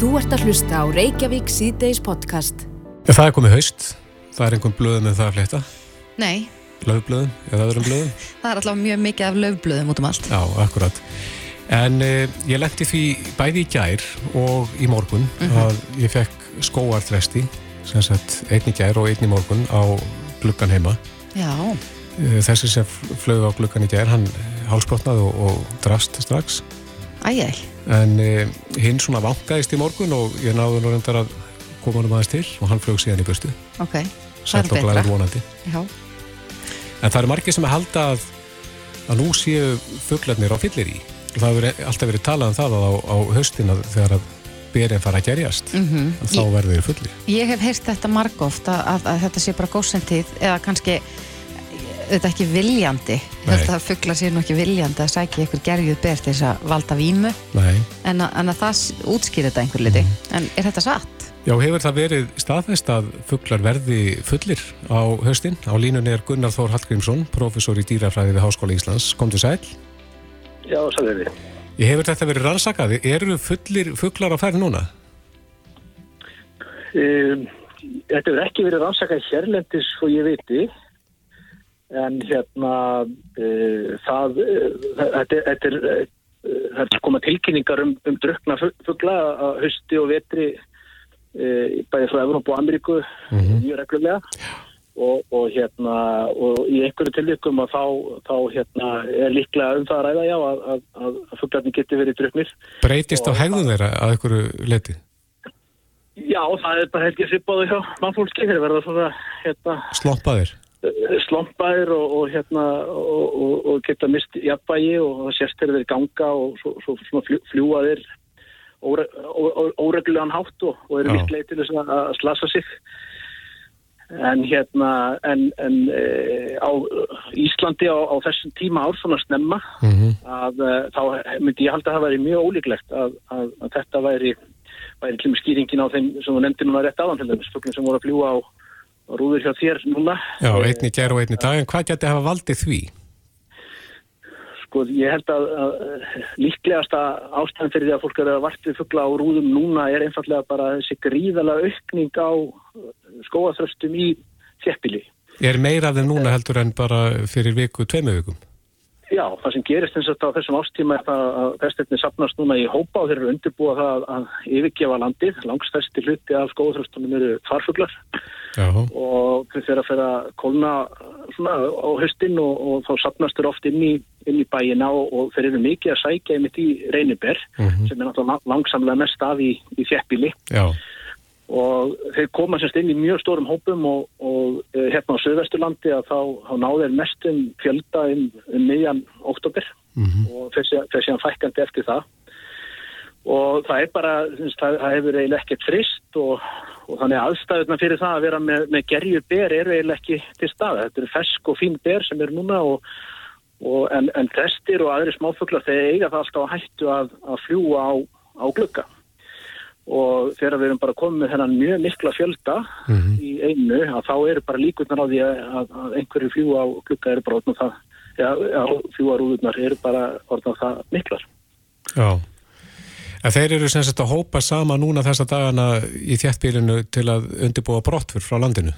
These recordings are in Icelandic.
Þú ert að hlusta á Reykjavík síðdeis podcast. Það er komið haust, það er einhvern blöðum en það að fletta, Nei, löfblöðum eða öðrum blöðum. það er alltaf mjög mikið af löfblöðum út um allt. Já, akkurat. En eh, ég lendi því bæði í gær og í morgun að ég fekk skóartresti, sem sagt einn í gær og einn í morgun á gluggan heima. Já, Eh, Þessi sem flög á gluggan í gær, hann hálsbrotnaði og, og drast strax. æjæl. En eh, hinn svona vankaðist í morgun og ég náði nú reyndar að koma hann aðeins til og hann flög síðan í burstu. Ok, það er og betra. Já, En það eru margir sem að halda að, að nú séu fuglarnir á fyllir í. Það hefur alltaf verið talað um það á, á haustina þegar að berinn fara að gerjast. Mm Mhm. Þá verður þeir fullir. ég hef heyrt þetta margóft að, að, að þetta sé bara góðsendið eða kannski þetta ekki viljandi. Þetta fuggla sé nú ekki viljandi að sækja ykkur gerjuð ber til þess að valda vímu Nei. en að, en að það útskýrir þetta einhver liti. Mhm. En er þetta satt? Já, hefur það verið staðfest að fuglar verði fullir á haustin? Á línunni er Gunnar Þór Hallgrímsson, professor í dýrafræði við Háskóla Íslands. Komdu sæl. Já, sælir við. Ég hefur þetta verið rannsakað. Eru fullir fuglar á færð núna? Um, þetta hefur ekki verið rannsakað hérlendis svo ég viti en hérna uh, það uh, þetta, þetta er uh, það er koma tilkynningar um, um drukna fugla að hausti og vetri uh, bæði frá Evróp og Ameríku mjög reglulega og, og hérna og í einhverju tilvikum að þá, þá hérna er líklega um það að ræða já að, að, að, fuglarnir geti verið druknir Breytist á hegðun þeirra að einhverju leti? Já, það er bara held ég svipaðu hjá mannfólki þeir verða svona hérna, Slompaðir? Slompaðir og, og, hérna, og, og, og geta mist jafnvægi og þeir ganga og svo, svo, svo fljú, fljúa þeir óre, ó, ó, óreglulegan hátt og, og eru líklega til þess að, slasa sig. En hérna en, en e, á Íslandi á, á þessum tíma ár svona snemma Mm að uh, þá myndi ég halda að það væri mjög ólíklegt að, að, að þetta væri væri með skýringin á þeim sem þú nefndi núna rétt áðan til dæmis, fuglum sem voru að fljúa á rúður hjá þér núna Já, Eh, einn í gær og einn í dag. En hvað geti hafa valdið því? Sko, ég held að, að líklegasta ástæðan fyrir því að fólk eru að vart við fugla á rúðum núna er einfallega bara þessi gríðalega aukning á skóaþröstum í þjeppili. Er meira af þeim núna heldur en bara fyrir viku, tveimu vikum? Já, það sem gerist eins og þetta á þessum ástíma er það að pestetni sapnast núna í hópa og þeir eru undirbúa það að yfirgefa landið. Langstæsti hluti af skóaþröstunum eru farfuglar Já. og þau fyrir að fyrir að kólna svona á höstin og, og þá sapnast þeir oft inn í, inn í bæina og, og þeir eru mikið að sækja einmitt í reyniber sem er náttúrulega lang- langsamlega mest af í, í þjeppili Já. og þeir koma semst inn í mjög stórum hópum og, og eh, hérna á Suðvesturlandi að þá, þá náðu þeir mestum fjölda um, um miðjan oktober og fer sé- fer síðan fækkandi eftir það og það er bara, það, það hefur eiginlega ekkert frist og, og þannig aðstæðuna fyrir það að vera með, með gerju ber eru eiginlega ekki til staða. Þetta eru fesk og fín ber sem eru núna og, og en, en testir og aðri smáfuglar þeir eiga það alltaf að hættu að, að fljúa á, á glugga og þegar við erum bara komið með þennan mjög mikla fjölda í einu að þá eru bara líkurnar á því að, að, einhverju fljúa á glugga eru bara orðnum það, já, já fljúa rúðurnar eru bara orðnum það miklar. Já. En þeir eru sem sagt að hópa sama núna þessa dagana í þjættbílinu til að undirbúa brottfur frá landinu.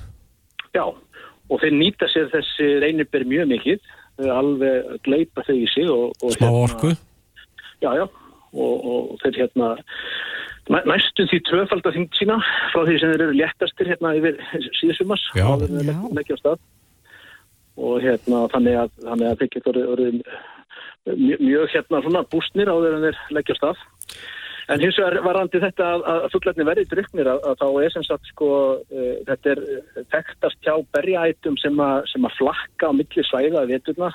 Já, og þeir nýta sér þessi reynibir mjög mikið, þeir alveg gleipa þau í sig og, og Smá orku. Já, já, og, og þeir hérna næ- næstum því tvöfalda þingt sína frá því sem þeir eru léttastir hérna yfir Já. Já. leggja á stað og hérna þannig að, þannig að þeir getur orðið mjög, mjög hérna svona bústnir á þeir en þeir leggja stað En hins vegar varandi þetta að, að fuglarnir verði druknir að, að þá er sem sagt sko uh, þetta er þekktast hjá berjaætum sem, sem að flakka á milli svæða að veturna.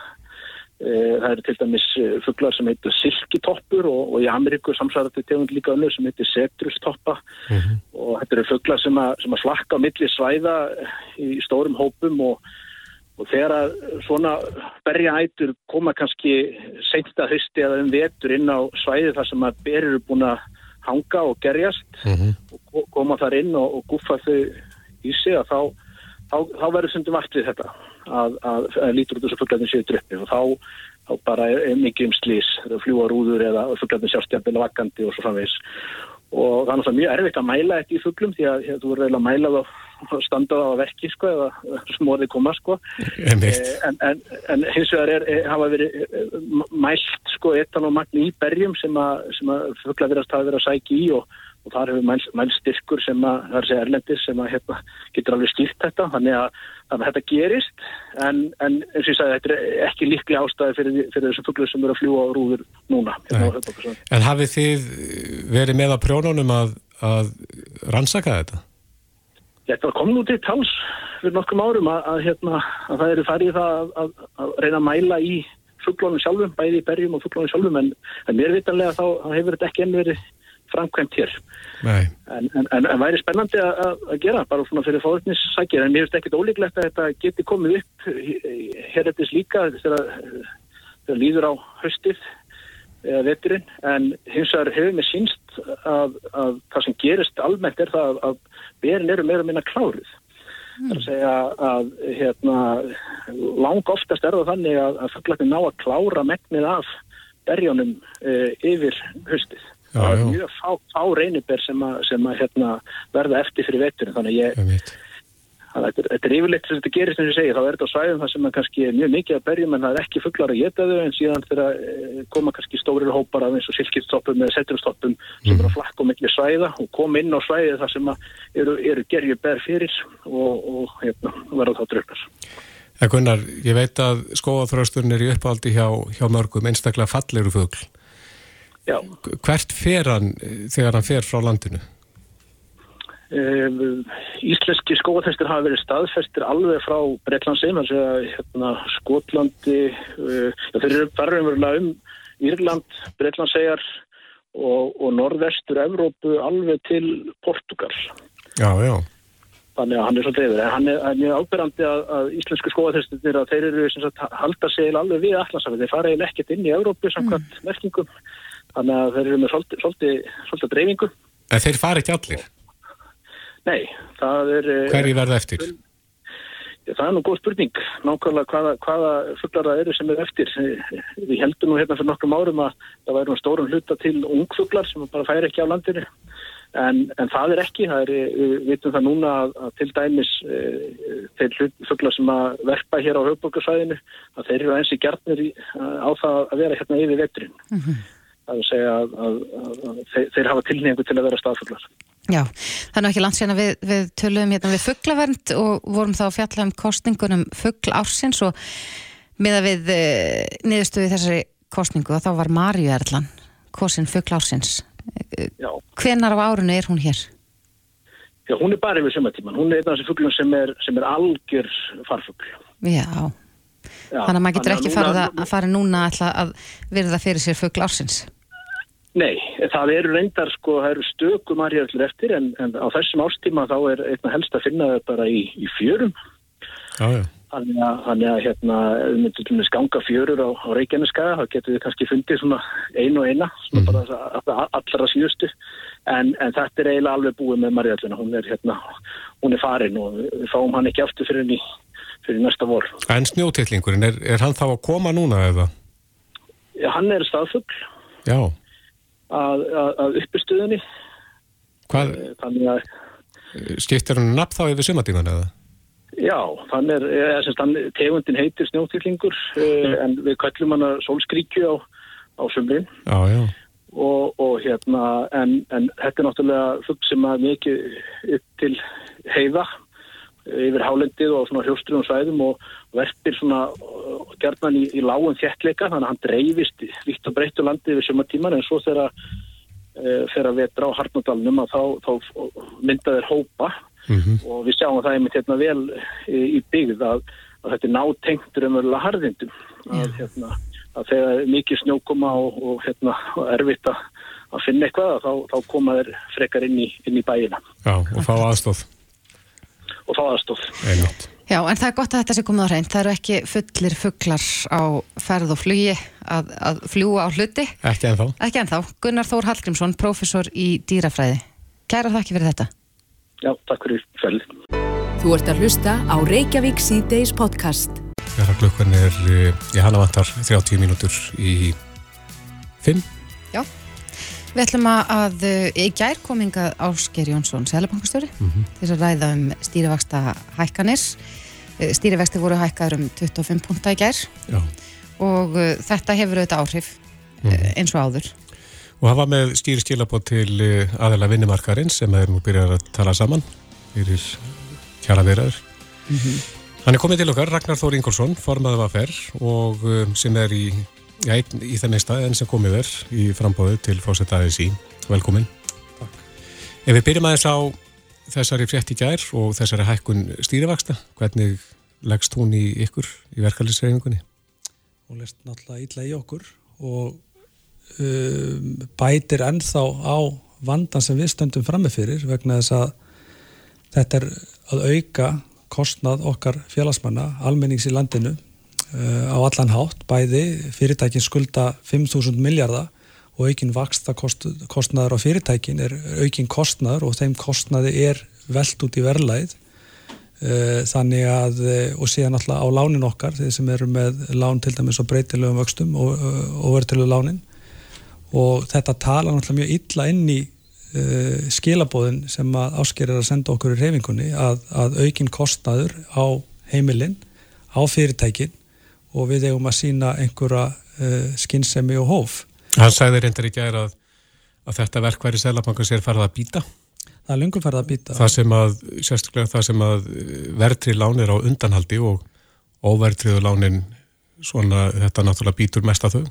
Uh, það eru til dæmis uh, fuglar sem heitir silkitoppur og, og í Ameríku samsvarandi tegund líka önnur sem heitir setrustoppa og þetta eru fuglar sem sem að flakka á milli svæða í stórum hópum og Og þegar að svona berjaætur koma kannski seint að hausti eða um vetur inn á svæði þar sem að berur eru búin að hanga og gerjast og ko- koma þar inn og, og guffa þau í sig að þá, þá, þá verður sundum vart við þetta að, að, að lítur út þessu fuglarnir séu druppi og þá, þá bara er, mikið um slís þegar fljúa rúður eða fuglarnir sjálfstjafnvel vakandi og svo framvegis og það er náttúrulega mjög erfitt að mæla þetta í fuglum því að þú verður eiginlega að mæla það og standa það á verki sko eða smóðið koma sko. En, en, en, en hins vegar er, er, hafa verið eh, mælt sko etanómagn í berjum sem að, að fuggla verðast hafa verið að sækja í og, og þar hefur mælt, mælt styrkur sem að, það er að segja erlendis sem að hérna, getur alveg stýrt þetta. Þannig að, að þetta gerist. En, en eins og ég sagði þetta er ekki líklega ástæði fyrir, fyrir þessum fugglu sem eru að fljúa á rúður núna. Hérna, En hafið þið verið með á prjónunum að, að rannsaka þetta? Þetta kom nú til tals fyrir nokkrum árum að, að, hérna, að það eru farið það að, að reyna að mæla í fugglónum sjálfum, bæði í berjum og fugglónum sjálfum. En, en mér vitanlega þá hefur þetta ekki enn verið framkvæmt hér. En, en, en væri spennandi að gera bara svona fyrir fóröldnissækir en mér finnst ekkit ólíklegt að þetta geti komið upp hér eftir líka þegar það líður á höstið eða veturinn en hins vegar hefur mér sínst að, að það sem gerist almennt er það að berin eru meira minna kláruð. Mm. Það er að segja að hérna, lang oftast er það þannig að, að fugglarnir ná að klára megnið af berjónum e, yfir höstið. Já, það er mjög fá, fá reynibér sem, a, sem að hérna, verða eftir fyrir veturinn þannig að ég Þetta er, er yfirleitt sem þetta eins og ég segi, þá er þetta á svæðum það sem er kannski mjög mikið að berjum en það er ekki fugglar að geta þau en síðan þegar eh, koma kannski stórir hópar af eins og silkistoppum eða setrustoppum mm. sem eru að flakka um miklu svæða og koma inn á svæði þar sem eru, eru gerju ber fyrir og, og hérna, verða þá dröfnars. Það Gunnar, ég veit að skóaþrösturinn er í uppáldi hjá, hjá mörgum einstaklega falleru fuggl. Já. Hvert fer hann eh, þegar hann fer frá landinu? Íslenski skóaþestir hafa verið staðfestir alveg frá Breitlandsi, hérna, Skotlandi já, þeir eru bara um Írland, Breitlandsegar og, og norðvestur Evrópu alveg til Portugal Já, já Þannig að hann er svo dreifur, en hann er, er ábyrgandi að, að íslensku skóaþestir að þeir eru sagt, halda sig alveg við allansafið, þeir fara eiginlega ekkert inn í Evrópu samkvæmt mm. merkingum, þannig að þeir eru með svolítið, dreifingu En þeir fara ekki allir? Nei, það er... Eh, Hverji verða eftir? Það er nú góð spurning, nákvæmlega hvaða, hvaða fugglar það eru sem er eftir. Við heldum nú hérna fyrir nokkrum árum að það væri um stórum hluta til ungfugglar sem bara færi ekki á landinu. En, en það er ekki, það er, við vitum það núna að, að til dæmis e, þeir fugglar sem að verpa hér á höfbókarsvæðinu, að þeir eru eins í gertnir á það að vera hérna yfir veturinn. Mm -hmm. Að segja að, að, að þeir, þeir hafa tilningu til að vera staðfugglar. Já, er náttúrulega langt að við, við töluðum hérna við fugglavernd og vorum þá að fjalla um kostningunum fuggl ársins og miða við e, niðurstöðu þessari kostningu og þá var Marju Erlan kosin fuggl ársins. Já. Hvenar á árunu er hún hér? Já, hún er bara yfir sumatíman. Hún er einn af þessi fugglum sem er, sem er algjör farfuggl. Já, Já þannig að maður getur ekki farið að, að fara núna að verða fyrir sér fuggl ársins. Nei, það eru reyndar sko, það eru stökum margirallir eftir en, en á þessum ástíma þá er einna helst að finna það bara í, í fjörum. Já, já. Þannig að, þannig að hérna, við myndum til að skanga fjörur á, á Reykjaneskaða, þá getum við kannski fundið svona einu og eina, svona mm. bara allra síðustu, en, en þetta er eiginlega alveg búið með margirallina, hún er hérna, hún er farin og við fáum hann ekki aftur fyrir, ný, fyrir næsta vor. En snjótillingurinn, er, er hann þá að koma núna eða? Já, hann er staðfugl. Já að, að, að uppistöðunni Hvað? Eh, þannig að Skiptir hann nafn þá yfir sumatíman eða? Já, þann er, er þann, tegundin heitir snjótýrlingur mm. en við kallum hann að sólskríkju á, á já Og, og hérna, en, en þetta er náttúrulega fugg sem að mikið upp til heiða yfir hálendið og svona hljóstruðum svæðum og verpir svona gerðan í, í lágum þjettleika þannig að hann dreifist vitt og breyttu landið við suma tíman en svo þegar þegar við drá harnadalunum að þá, þá myndaður hópa. Mm -hmm. og við sjáum það einmitt hérna vel í, í byggð að, að þetta er nátengtur um öll að harðindum að, hérna, að þegar mikið snjókoma og, og, hérna, og erfitt að, að finna eitthvað þá, þá koma þeir frekar inn í, inn í bæina. Já, og fá aðstóð og fá aðstóð. Já, en það er gott að þetta sé komið á hreint. Það eru ekki fullir fugglar á ferð og flugi að, að fljúa á hluti. Ekki ennþá. Ekki ennþá. Gunnar Þór Hallgrímsson, professor í dýrafræði. Kæra þakki fyrir þetta. Já, takk fyrir fæli. Þú ert að hlusta á Reykjavík C-Days podcast. Þegar klukkan er, eh, ég hana vantar 30 mínútur í 5. Já. Við ætlum að, að í gær kominga Ásker Jónsson, Sælabankastjóri, mm -hmm. til að ræða um stýrivaksta hækkanir. Stýrivexti voru hækkar um 25 punta í gær Já. og uh, þetta hefur auðvitað áhrif mm -hmm. eins og áður. Og var með stýri skilabót til aðeila vinnumarkarinn sem er nú byrjað að tala saman fyrir kjara veraður. Mm -hmm. Hann er komið til okkar, Ragnar Þór Ingolson, formaðið var færr og sem er í Já, einn í þenni stað enn sem komið er í frambóðu til fósettaðis í. Velkomin. Takk. Ef við byrjum aðeins á þessari frétt í gær og þessari hækkun stýrivaksta, hvernig leggst hún í ykkur í verkefliðsreyfingunni? Hún leggst náttúrulega illa í okkur og um, bætir ennþá á vandan sem við stöndum frammefyrir vegna þess að þetta er að auka kostnað okkar félagsmanna, almennings í landinu á allan hátt, bæði fyrirtækin skulda 5.000 miljardar og aukin vaksta kost, kostnaður á fyrirtækin er aukin kostnaður og þeim kostnaði er veld út í verðlæð uh, þannig að uh, og síðan alltaf á lánin okkar þeir sem eru með lán til dæmis og breytilegum vöxtum og, og verðtilegu lánin. Og þetta tala alltaf mjög illa inn í skilabóðin sem að áskerir að senda okkur í reyfingunni að, að aukin kostnaður á heimilinn á fyrirtækin og við eigum að sína einhverja uh, skinnsemi og hóf. Hann sagði reyndar í gæra að, að þetta verkværi selabankas er farið að býta. Það er lungum farið að býta. Það sem að, sérstaklega það sem að verðtrið lán er á undanhaldi og óverðtriðu lánin svona þetta náttúrulega býtur mest að þau.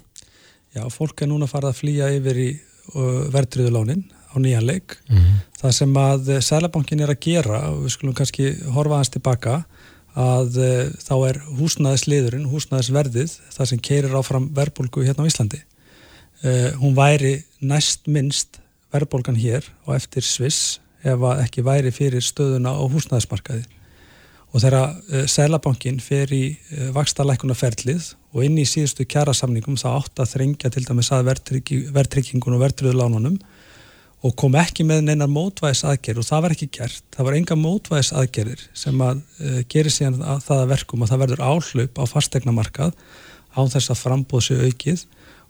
Já, fólk er núna farið að flýja yfir í uh, verðtriðu lánin á nýjanleik. Mm -hmm. Það sem að selabankin er að gera, og við skulum kannski horfa hans tilbaka, að uh, þá er húsnæðisliðurinn, húsnæðisverðið, það sem keirir áfram verðbólgu hérna á Íslandi. Uh, hún væri næst minnst verðbólgan hér og eftir Sviss ef ekki væri fyrir stöðuna á húsnæðismarkaði. Og þegar uh, Sælabankin fer í vakstalækunarferlið og inn í síðustu kjærasamningum þá átt að þrengja til dæmis að verðtrykkingun og verðtröðulánunum og kom ekki með neinar mótvæðis aðgerð og það var ekki gert, það var enga mótvæðis aðgerðir sem að uh, gerir síðan að það að verkum að það verður áhlaup á fastegnamarkað á þess að frambóðs aukið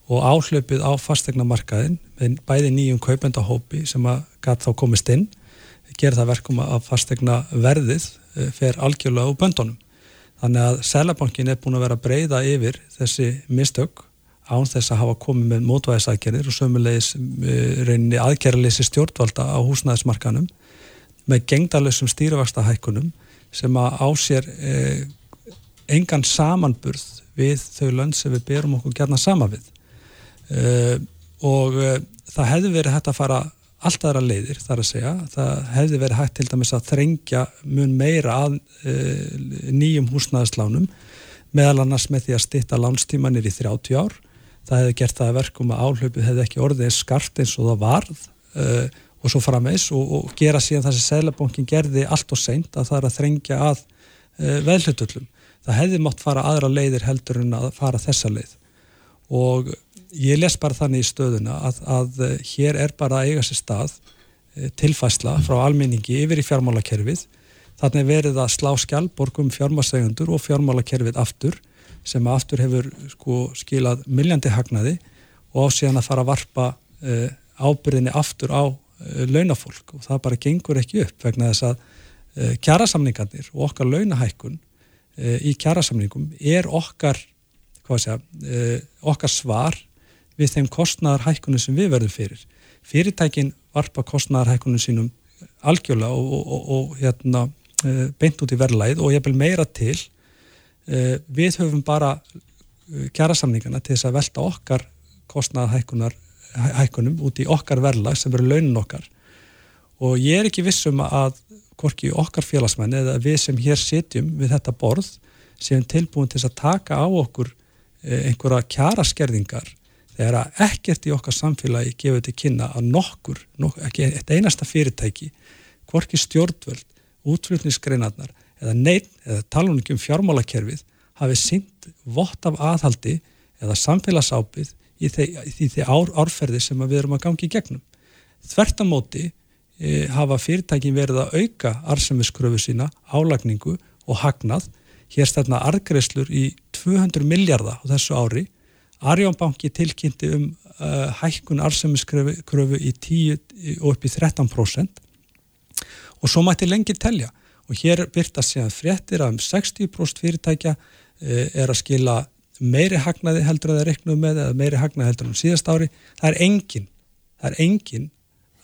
og áhlaupið á fastegnamarkaðin með bæði nýjum kaupendahópi sem að gæt þá komist inn gerir það verkum að fastegna verðið uh, fer algjörlega á böndunum. Þannig að Sælabankin er búin að vera breyða yfir þessi mistök án þess að hafa komið með mótvæðisækjarir og sömulegis uh, reyninni aðgerraleysi stjórnvalda á húsnæðismarkanum með gengdarlösum stýrivakstahækkunum sem að á sér eh, engan samanburð við þau lönd sem við berum okkur gerna sama við. Eh, og eh, það hefði verið hægt að fara allt aðra leiðir þar að segja. Það hefði verið hægt til dæmis að þrengja mun meira að nýjum húsnæðislánum meðal annars með því að stitta lánstímanir í 30 ár það hefði gert það að verkum að áhlaupið hefði ekki orðið eins skart eins og það varð uh, og svo framvegs og, og gera síðan það sem Sælabankin gerði allt og seint að það er að þrengja að uh, veðlutullum. Það hefði mátt fara aðra leiðir heldur en að fara þessa leið. Og ég les bara þannig í stöðuna að, að uh, hér er bara að eiga sér stað tilfæsla frá almenningi yfir í fjármálakerfið. Þannig verið að slá skjálborgum fjármálasegundur og fjármálakerfið aftur sem aftur hefur sko, skilað miljandi hagnaði og á síðan að fara að varpa uh, ábyrðinni aftur á uh, launafólk og það bara gengur ekki upp vegna þess að uh, kjærasamningarnir og okkar launahækkun í kjærasamningum er okkar, segja, okkar svar við þeim kostnæðarhækkunum sem við verðum fyrir. Fyrirtækin varpa kostnæðarhækkunum sínum algjörlega og, og, og, og hérna, beint út í verðlæð og ég vil meira til Eh, við höfum bara eh, kjærasamningana til þess að velta okkar kostnaðahækunum út í okkar verðlag sem eru launin okkar. Og ég er ekki vissum að hvorki okkar félagsmenn eða við sem hér sitjum við þetta borð sem tilbúin til að taka á okkur eh, einhverja kjæraskerðingar þegar að ekkert í okkar samfélagi gefur til kynna að nokkur, nokkur ekki eitt einasta fyrirtæki hvorki stjórnvöld, útflutningsgreinarnar eða neitt, eða talunum ekki um fjármálakerfið hafi synd vott af aðhaldi eða samfélagsápið í því ár, árferði sem við erum að gangi í gegnum. Þvertamóti e, hafa fyrirtækin verið að auka arsemiskröfu sína, álagningu og hagnað. Hér stærna argreslur í 200 miljardar á þessu ári. Arjónbanki tilkynnti um uh, hækkun arsemiskröfu í 10 og upp í 13% og svo mætti lengi telja og hér byrtast síðan fréttir að um 60% fyrirtækja uh, er að skila meiri hagnaði heldur að það reiknum með eða meiri hagnaði heldur en síðast ári. Það er engin, það er engin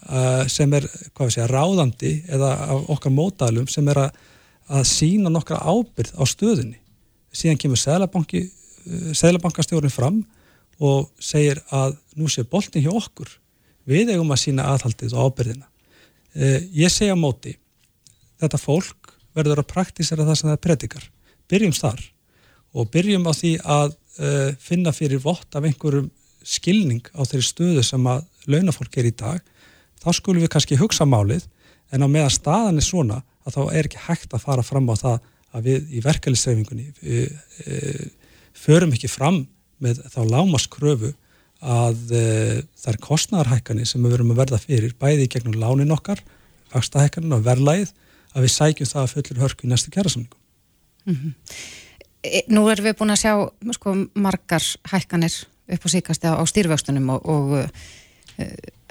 uh, sem er, segja, ráðandi eða okkar mótalum sem er að, að sína nokkra ábyrð á stöðunni. Síðan kemur Sælabanki Sælabankastjórun fram og segir að nú sé boltin hjá okkur. Við eigum að sína aðhaldið og ábyrðina eh, ég segja móti þetta fólk verður að praktísera það sem það predikar. Byrjum þar og byrjum á því að eh, finna fyrir vott af einhverjum skilning á þeirri stöðu sem að launafólk er í dag þá skulum við kannski hugsa málið en á meðan staðan er svona að þá er ekki hægt að fara fram á það að við í verkefliðsreifingunni e, e, förum ekki fram með þá lámaskröfu að e, er kostnæðarhækkanir sem við verum að verða fyrir bæði gegnum lánin okkar, vakstahækkanir og verðlæð að við sækjum það að fullur hörku í næstu kjærasamningum. Mm -hmm. Nú erum við búin að sjá sko, margar hækkanir upp á síkast á, stýrvöxtunum og, og uh,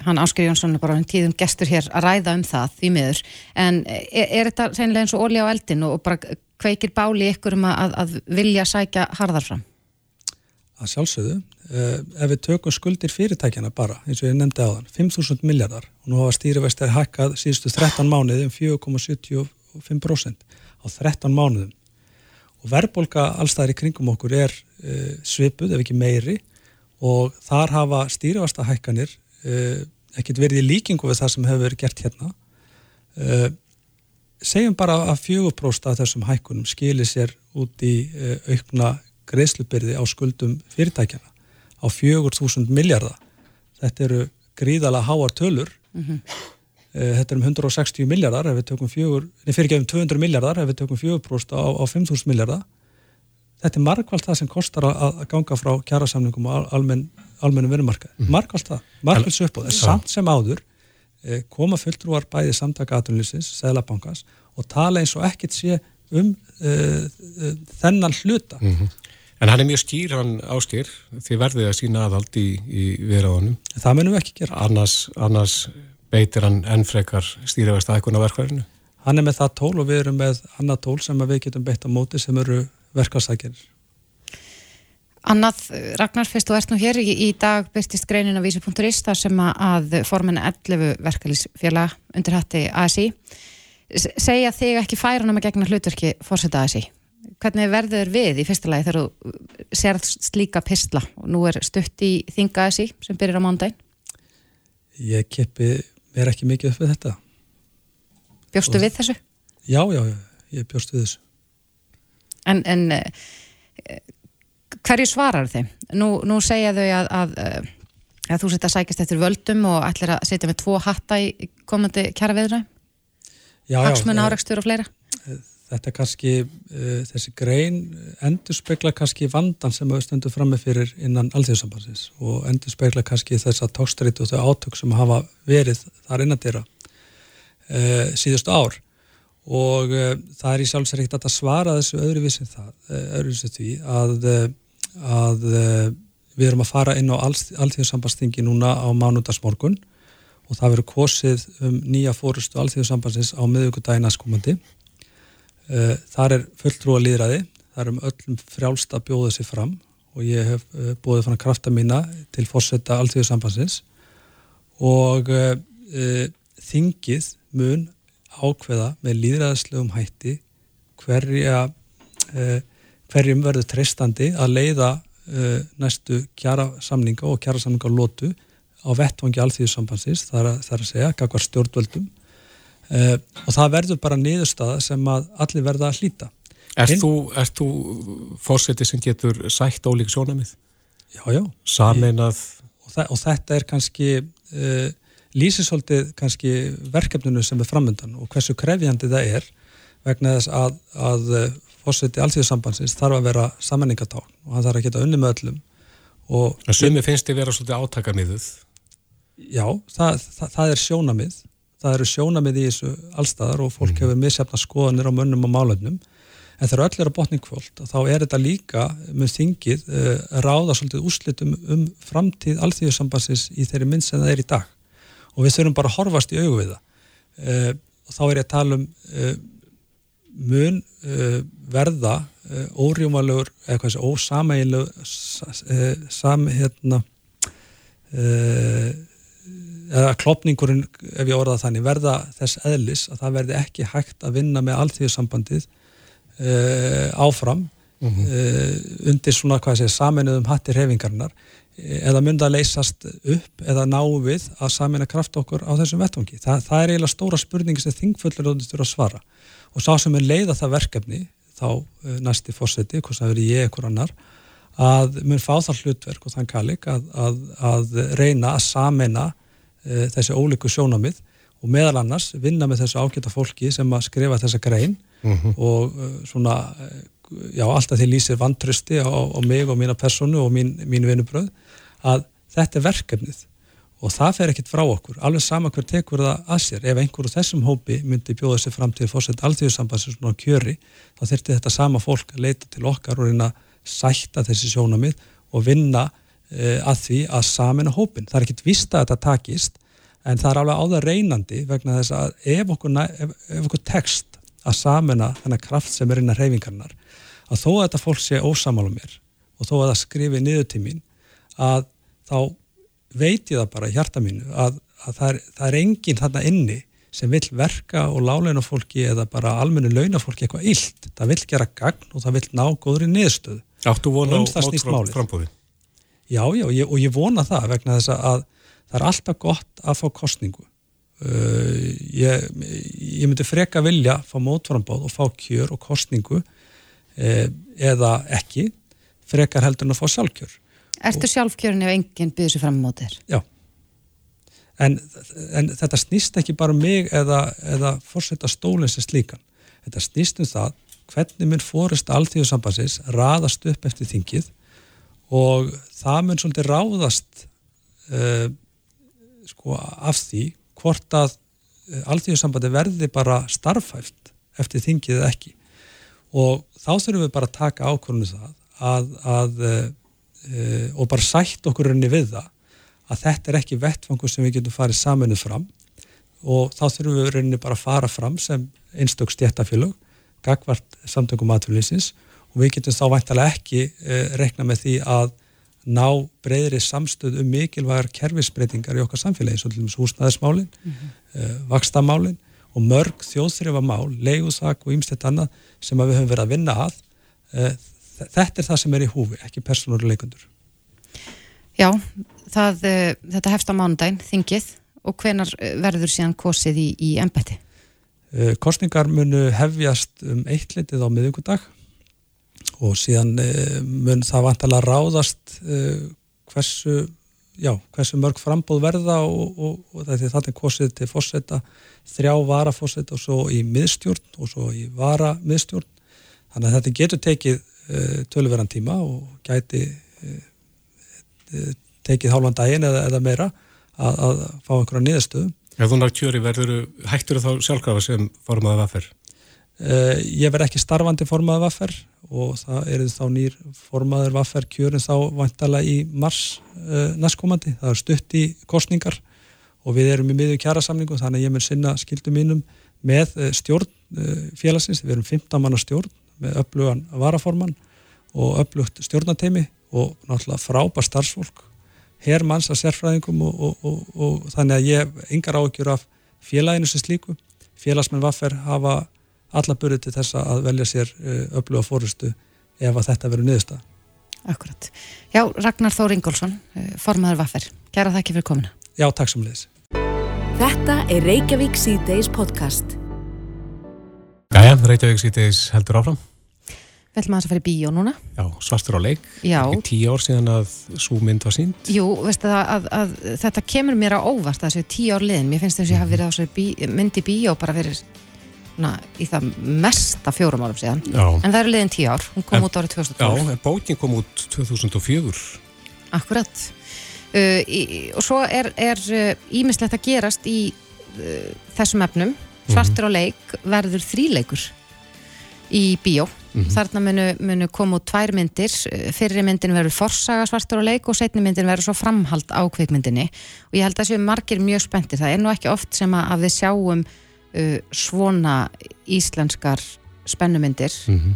hann Ásker Jónsson er bara um tíðum gestur hér að ræða um það því miður en er, er þetta sennilega eins og olja á eldin og bara kveikir báli ykkur um að, að vilja sækja harðar fram? Að sjálfsögðu, uh, ef við tökum skuldir fyrirtækjana bara, eins og ég nefndi þann 5.000 miljardar og nú hafa stýrivægstæði hakkað síðustu 13 mánuði um 4,75% á 13 mánuðum. Og verðbólka allstæðir í kringum okkur er uh, svipuð ef ekki meiri og þar hafa stýrivægstæðahækkanir uh, ekkert verið í líkingu við það sem hefur verið gert hérna. Segjum bara að 4% af þessum hækkunum skilir sér út í aukna greiðslubyrði á skuldum fyrirtækjana á 4.000 miljardar. Þetta eru gríðala háar tölur. Mm -hmm. Þetta er um 160 miljardar ef við tökum fjögur, nefnir fyrir gefum 200 miljardar ef við tökum 4% á, á 5.000 miljardar. Þetta er margvalt það sem kostar að ganga frá kjærasamningum og almenn, almennum vinnumarkaði. Mm -hmm. Margvalt það, margvalt svo upp á þess. Samt sem áður eh, koma fulltrúar bæði samtaka aðtunlýsins, Sælabankans og tala eins og ekkert sé um uh, uh, þennan hluta. Mm -hmm. En hann er mjög skýr, hann áskýr, því verðið að sína aðald í, í viðráðanum. Það munum við ekki gera. Annars, annars beitir hann ennfrekar stýriðast aðeins að verkvæðinu? Hann er með það tól og við erum með annað tól sem við getum beitt á móti sem eru verkvæðsækjarir. Annað, Ragnar, fyrst og ert nú hér í, í dag byrtist greinin á vísi.is þar sem að formin 11 verkefælisfélag undir hætti ASI segja þig ekki færa um að gegna hlutverki fórseta ASI? Hvernig verður við í fyrsta lagi þegar þú sérð slíka pistla og nú er stutt í þingaðsi sem byrjir á mándaginn? Ég keppi mér ekki mikið upp við þetta. Bjóstu og... við þessu? Já, já, já, ég bjóstu við þessu. En, en eh, hverju svarar þeim? Nú, nú segja þau að, að, að þú setja að sækist eftir völdum og ætlir að setja með tvo hatta í komandi kjara viðræðum? Hagsmun árakstur og fleira? Þetta kannski, uh, þessi grein endur spekla kannski vandan sem við stöndum fram með fyrir innan alþjóðsambansins og endur spekla kannski þess að tókstrætt og þau átök sem hafa verið þar innan dýra uh, síðustu ár. Og uh, það er í sjálfsveit að svara þessu öðruvísin það, öðruvísin því að, að við erum að fara inn á alþjóðsambanstingi núna á mánudagsmorgun og það verður kosið um nýja fórustu alþjóðsambansins á miðugudaginn aðskomandi Eh, þar er fulltrú að líðræði, þar er um öllum frjálst að bjóða sér fram. Og ég hef eh, bóðið að krafta mína til fórsetta alltíðusambansins og e, þingið mun ákveða með líðræðislegum hætti hverja, e, hverjum verður treystandi að leiða e, næstu kjara samninga og kjara samninga á lótu á vettvangi alltíðusambansins, þar, þar að segja, kakvar stjórnvöldum uh, og það verður bara niðurstaða sem að allir verða að hlýta. Er þú, þú fórsetið sem getur sætt ólík sjónamið? Já, já. Sameinað? Og, og þetta er kannski uh, lýsisholdið kannski verkefninu sem er framöndan og hversu krefjandi það er vegna þess að, að eh, fórsetið alltíðarsambansins þarf að vera sammenningatán og hann þarf að geta unni með öllum Sumi finnst þið vera svolítið átakamiðuð Já, það, það, það er sjónamið það eru sjónamið í þessu allstaðar og fólk mm. hefur missefna skoðanir á mönnum og málefnum. En þegar öll er að botningkvöld þá er þetta líka með þingið uh, ráða svolítið úslitum um framtíð alþjóðsambansins í þeirri minn sem það er í dag. Og við þurfum bara að horfast í augu við það. Uh, og þá er ég að tala um uh, mun verða órjúmalögur eða hvað sé ósamægilegur sam hérna eða klopningurinn, ef ég orða þannig, verða þess eðlis að það verði ekki hægt að vinna með allþjóðsambandið uh, áfram mm -hmm. uh, undir svona, hvað segja, saminuðum hattir hefingarnar eða mynda að leysast upp eða ná við að samina kraft okkur á þessum vettungi. Þa, það er eiginlega stóra spurningi sem þingfullur áttur að svara og sá sem er leiða það verkefni þá uh, næsti fórseti, hvort það veri ég ekkur annar að mun fá það hlutverk og þann kallik að, að, að reyna að samina e, þessi ólíku sjónamið og meðal annars vinna með þessu ágæta fólki sem að skrifa þessa grein mm -hmm. og e, svona, e, já, alltaf því lýsir vantrösti á, á mig og mína personu og mín, mín vinubröð að þetta er verkefnið og það fer ekkert frá okkur, alveg sama hver tekur það að sér, ef einhverju þessum hópi myndi bjóða sér fram til fórsett alltíðusambansin svona kjöri, þá þurfti þetta sama fólk að leita til okkar og reyna sætta þessi sjónamið og vinna að því að samina hópin. Það er ekkit vista að þetta takist en það er alveg áða reynandi vegna þess að ef okkur, ef, ef okkur text að samina þennan kraft sem er innan reyfingarnar að þó að þetta fólk sé ósamála mér og þó að það skrifi niður til mín að þá veit ég það bara í hjarta mínu að, að það, er, það er enginn þarna inni sem vil verka og láleina fólki eða bara almennu launa fólki eitthvað illt. Það vil gera gagn og það vil ná góður í niðurstöðu. Áttu vona um á mótframbúði? Já, já, ég, og ég vona það vegna þess að það er alltaf gott að fá kostningu. Uh, ég, ég myndi freka vilja fá mótframbóð og fá kjör og kostningu uh, eða ekki, frekar heldur en að fá sjálfkjör. Ertu sjálfkjörin ef enginn byrður sér fram á mótir? Já. En, en þetta snýst ekki bara um mig eða, eða fórsetta stólinn sem slíkan. Þetta snýst um það hvernig mun fórist alltíðusambansins raðast upp eftir þingið og það mun svolítið ráðast uh, sko af því hvort að uh, alltíðusambandi verði bara starfhæft eftir þingið eða ekki. Og þá þurfum við bara að taka ákvörðinu um það að, að uh, og bara sætt okkur henni við það að þetta er ekki vettfangur sem við getum farið saminuð fram. Og þá þurfum við henni bara að fara fram sem einstök stjættafélög gagvart samtöngum atvinnlýsins og við getum þá væntalega ekki eh, rekna með því að ná breyðri samstöð um mikilvægar kerfisbreytingar í okkar samfélagi, svo til dæmis húsnæðismálin, mm -hmm. eh, vakstamálin og mörg þjóðþrifamál, leiguðsak og ýmstett annað sem við höfum verið að vinna að. Eh, þetta er það sem er í húfi, ekki persónuleikundur. Já, það, eh, þetta hefst á mánudaginn, þingið og hvenar eh, verður síðan kosið í, í ennbætti? Eh, kostningar munu hefjast um eitt litið á miðugudag og síðan eh, mun það vantala ráðast eh, hversu, já, hversu mörg frambóð verða og, og, og þetta er kosið til fórseta, þrjá varafórseta og svo í miðstjórn og svo í varamiðstjórn. Þannig að þetta getur tekið tölverðan tíma og gæti tekið hálfan daginn eða, eða meira að, að fá einhverja niðurstöðum. Ef þú nátt kjöri, verður hættur þá sjálfkrafa sem formaði vaffer? Uh, ég verð ekki starfandi formaði vaffer og það eru þá nýr formaður vaffer kjörin þá vantala í mars uh, næstkomandi. Það er stutt í kostningar og við erum í miðju kjærasamningu þannig að ég mun sinna skildum mínum með uh, stjórn félagsins. Við erum 15 manna stjórn með öflugan varaforman og öflugt stjórnateimi og náttúrulega frábær starfsfólk herrmanns að sérfræðingum og, og, og, og þannig að ég yngar áökjur af félaginu sem slíku. Félagsmenn vaffer hafa alla börið til þessa að velja sér eh, öfluga fórustu ef að þetta verður niðurstað. Akkurat. Já, Ragnar Þór Ingólfsson, eh, formadur vaffer. Gera það ekki fyrir komina. Já, takk sem leðis. Þetta er Reykjavík C-Days podcast. Jæja, Reykjavík C-Days heldur áfram. Við ætlum að það fyrir bíó núna. Já, svartur á leik. Já. Ekki tíu ár síðan að svo mynd var sínd. Jú, veistu það að, að, að þetta kemur mér á óvart þessu tíu ár liðin. Mér finnst þess að ég hafi verið á þessu bí, mynd í bíó bara verið na, í það mesta fjórum árum síðan. Já. En það eru liðin tíu ár. Hún kom en, út árið 2012. Já, en bókin kom út 2004. Akkurat. Uh, í, og svo er ímislegt uh, að gerast í uh, þessum efnum. Svartur mm -hmm. á leik verður þríleikur í bíó mm -hmm. þarna munu, munu koma út tvær myndir fyrri myndin verður forsaga svartur og leik og setni myndin verður svo framhald á kvikmyndinni og ég held að þessu margir mjög spenntir það er nú ekki oft sem að við sjáum uh, svona íslenskar spennumyndir mm -hmm.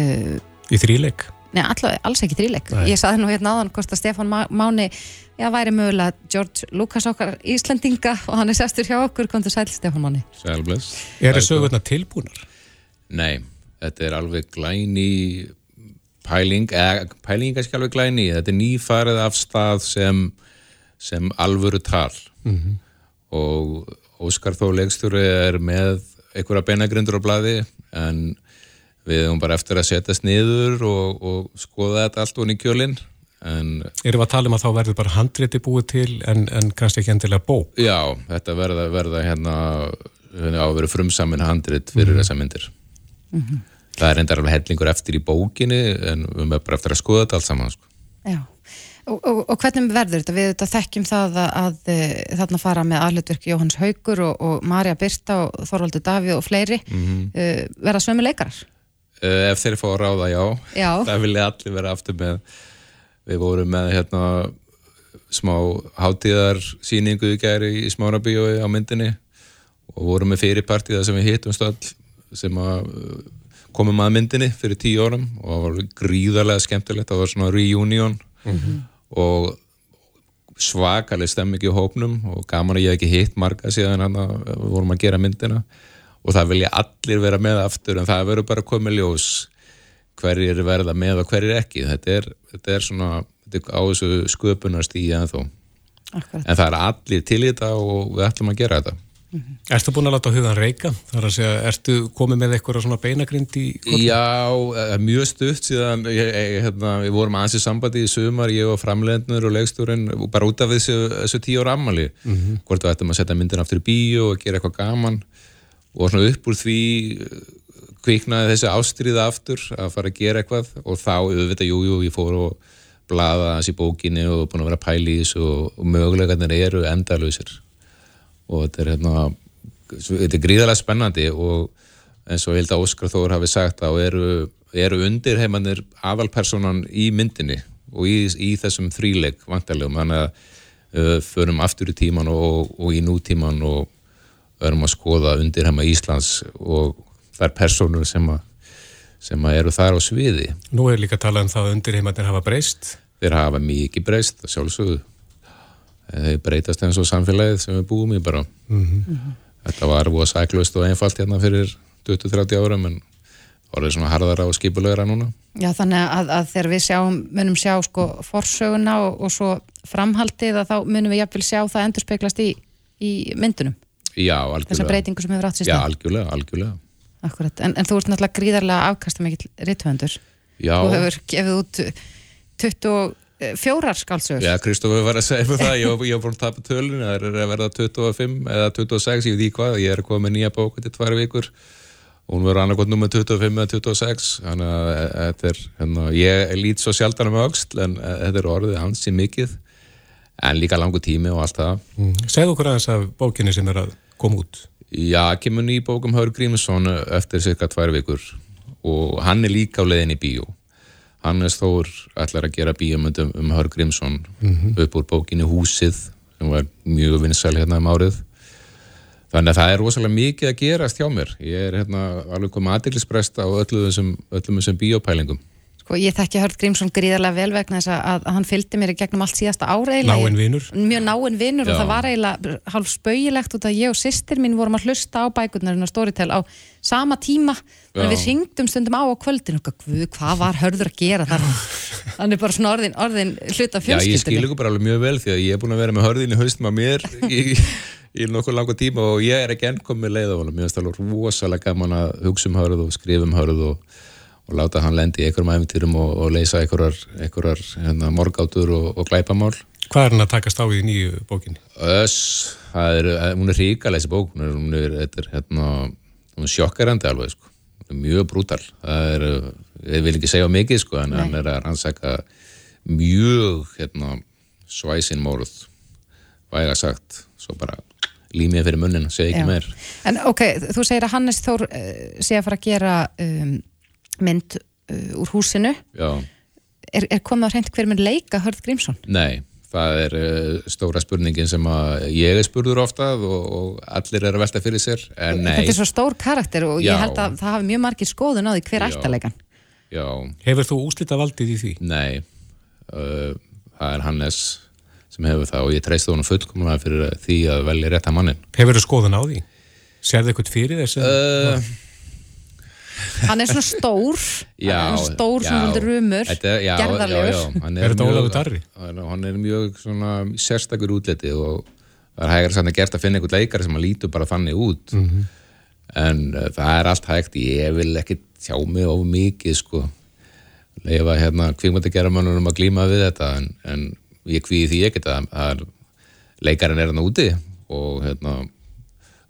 uh, Í þríleik? Nei, alltaf, alls ekki þríleik. Nei. Ég saði nú hérna áðan hvort að Stefan Máni, já, væri mögulega George Lucas okkar Íslandinga og hann er sestur hjá okkur, kom til sæl Stefan Máni. Sælbless. Er það sögurna tilbúnar? Nei, þetta er alveg glæni pæling, eða pæling er ekki alveg glæni, þetta er nýfarið af stað sem, sem alvöru tal mm -hmm. og Óskar Þó Legstjóri er með einhverja beinagrindur á bladi en við hefum bara eftir að setjast niður og, og skoða þetta allt onni í kjölinn Erum við að tala um að þá verður bara handrétti búið til en, en kannski ekki endilega bók? Já, þetta verða, verða hérna á að vera frumsamin handrétt fyrir mm. þessa myndir. Mm -hmm. Það er endar alveg hellingur eftir í bókinni en við erum bara eftir að skoða þetta allt saman. Sko. Já, og, og, og hvernig verður þetta? Við þetta þekkjum það að, að, að þarna fara með aðlutverki Jóhanns Haugur og, og Marja Birta og Þorvaldur Davíð og fleiri mm -hmm. uh, verða svömi leikarar? Uh, ef þeir fá að ráða, já. já. Það vilja allir vera aftur með. Við vorum með hérna smá hátíðarsýningu í gæri í Smárabíói á myndinni og vorum með fyrirpartíða sem við hittum stöld sem að komum að myndinni fyrir tíu órum og það var gríðarlega skemmtilegt, það var svona reunion mm -hmm. Og svakaleg stemming í hópnum og gaman að ég hef ekki hitt marga síðan hann að við vorum að gera myndina. Og það vilja allir vera með aftur en það verður bara komið ljós hverjir verða með og hverjir ekki. Þetta er, þetta er svona þetta er á þessu sköpunast í en þó Akkurat. en það er allir til í þetta og við ætlum að gera þetta mm -hmm. Erstu búin að láta hugan reyka? Það er að segja, erstu komið með eitthvað svona beinagrind í kortum? Já, mjög stutt síðan ég, ég, hérna, við vorum aðeins í sambandi í sumar, ég og framlegnur og legstúrin bara út af þessu, þessu tíu ára ammali mm -hmm. hvort við ættum að setja myndin aftur í bíu og gera eitthvað gaman og svona upp úr því eh, kviknaði þessi ástriða aftur að fara að gera eitthvað og þá auðvitað, jújú, jú, ég fór og blaða þessi bókinni og búin að vera þessu og, og mögulegarnir eru endalöysir og þetta er hérna þetta er gríðarlega spennandi og eins og ég held að Óskar Þór hafi sagt að eru, eru undir heimannir aðalpersonan í myndinni og í, í þessum þríleik vantarlegum þannig að uh, förum aftur í tíman og, og í nútíman og verðum að skoða undir heima Íslands og þær personur sem, a, sem eru þar á sviði. Nú er líka talað um það að undir heimatir hafa breyst. Þeir hafa mikið breyst, sjálfsögðu. Þeir breytast eins og samfélagið sem við búum í bara. Mm -hmm. Þetta var búið að sæklust og einfalt hérna fyrir 20-30 árum en orðið svona harðara og skipulegra núna. Já þannig að, að þegar við sjáum, munum sjá sko forsöguna og, og svo framhaldið að þá munum við jafnvel sjá það endur speklast í, í myndunum. Já, algjörlega. Þessar breytingu sem hefur átt sér stað. Já, algjörlega, algjörlega. Akkurat, en, en þú ert náttúrulega gríðarlega afkasta mikill rittvöndur. Já. Þú hefur gefið út 24 skálsögur. Já, Kristófur var að segja mig það, ég hef búin að tapa tölun, það er að verða 25 eða 26, ég veit ekki hvað, ég er komið með nýja bóku til tvær vikur og hún verður annarkot nummer 25 eða 26, þannig að e, þetta er, hérna, ég lít svo sjaldan um auksl, en e, þetta er orðið ansið mikið, en líka langu tími og allt það. Mm. Segð okkur aðeins af bókinni sem er að koma út. Já, kemur ný bókum Hör Grímsson eftir cirka tvær vikur og hann er líka á leiðin í bíó. Hannes Þór ætlar að gera bíomöndum um Hör Grímsson mm -hmm. upp úr bókinni Húsið sem var mjög vinsæl hérna um árið. Þannig að það er rosalega mikið að gerast hjá mér. Ég er hérna alveg komið aðdeglisprest á öllum þessum, þessum bíopælingum. Sko ég þekki Hörð Grímsson gríðarlega vel vegna þess að, að hann fylgdi mér í gegnum allt síðasta ára Náinn vinnur Mjög náinn vinnur og það var eiginlega hálf spauilegt út að ég og sýstir mín vorum að hlusta á bækurnarinn og Storytel á sama tíma. Þannig við ringdum stundum á á kvöldin og hvað var Hörður að gera þar? Þannig bara svona orðin, orðin hluta fjölskyldinu Já ég skil ykkur bara alveg mjög vel því að ég er búin að vera með Hörðin í haustum að mér í, í nokkuð langa tíma og ég er ekki enn komið leið á hann mér finnst það alveg rosalega gaman að hugsa um Hörð og skrifa um Hörð og og láta hann lendi í einhverjum æfintýrum og, og leysa einhverjar hérna, morgátur og, og glæpamál. Hvað er hann að takast á í nýju bókinni? Öss, er, eh, hún er ríkala þessi bók, hún er, er hérna, sjokkerandi alveg, sko. mjög brútal. Það er, ég vil ekki segja mikið, sko, en Nei. hann er að rannsaka mjög hérna, svæsin mórð, væga sagt, svo bara límið fyrir munnin, segja ekki Já. meir. En ok, þú segir að Hannes Þór uh, sé að fara að gera um, mynd uh, úr húsinu já, er, er komið á hreint hver mun leika Hörð Grímsson? nei það er uh, stóra spurningin sem að ég er spurður ofta og, og allir er að velta fyrir sér en nei, Þetta er svo stór karakter og Já. ég held að það hafi mjög margir skoðun á því hver já, Hefur þú úslita valdið í því? nei uh, það er Hannes sem hefur það og ég treysti honum fullkomlega fyrir því að velja rétta mannin Hefur þú skoðun á því? Sérðu eitthvað fyrir þessu? Hann er svona stór. Já, hann er stór, já. svona rumur er- gerðarlegur. Er þetta mjög- Ólafur Darri? Hann, er mjög svona sérstakur útliti og það er hægara sann að gert að finna einhvern leikari sem að lítur bara þannig út. En uh, það er allt hægt. Ég vil ekki tjá mig of mikið sko. Leifa hérna kvikmyndagerðamönnunum að glíma við þetta en, en ég kvíði því ekki að það er leikarinn er hann úti og hérna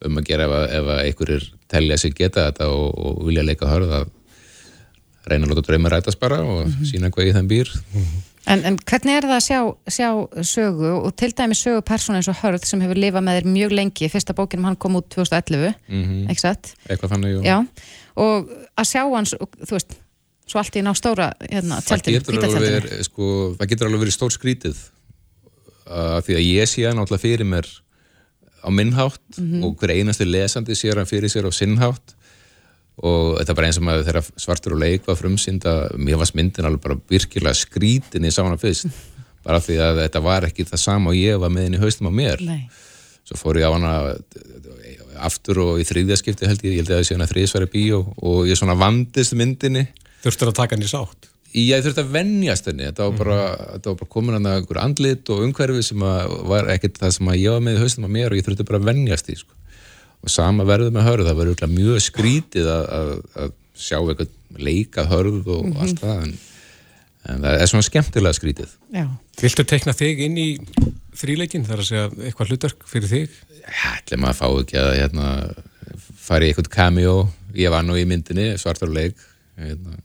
um að gera ef, ef að einhverjir telja sig geta þetta og, og vilja leika hörð að reyna að láta drauma rætast bara og sína hvað í þeim býr. En, en hvernig er það að sjá, sjá sögu og til dæmi sögu persónu eins og Hörð sem hefur lifað með þér mjög lengi? Fyrsta bókinum hann kom út 2011 Mhm. ekki satt? eitthvað þannig Já, og að sjá hans þú veist, svo allt í ná stóra hérna, það tjaldinu, getur, verið, sko, það getur alveg verið stór skrítið uh, því að ég sé alltaf fyrir mér á minnhátt og hver einasti lesandi sér hann fyrir sér á sinnhátt og þetta er bara eins og maður þegar svartur og leik var frumsýnd að mér varst myndin alveg bara virkilega skrítin í sá hana fyrst. Bara því að þetta var ekki það sama og ég var með henni haustum á mér. Nei. svo fór ég á hana aftur og í þriðja skipti held ég, ég held ég að það sé hana þriðsværi bíó og ég svona vandist myndinni. Þurftur að taka hann í sátt? Ég þurfti að venjast henni. Þetta var bara, þetta var bara komin að einhver andlit og umhverfi sem var ekkert það sem að ég var með í haustum á mér og ég þurfti bara að venjast því sko. og sama verður með hörð það verður mjög skrítið að, að, að sjá eitthvað leika hörð og allt það en, en það er svona skemmtilega skrítið. Já. Viltu tekna þig inn í þríleikin þar að segja eitthvað hlutverk fyrir þig? ætli maður að fá ekki að hérna, fara í eitthvað cameo. Ég var nú í myndinni, svartur leik hérna,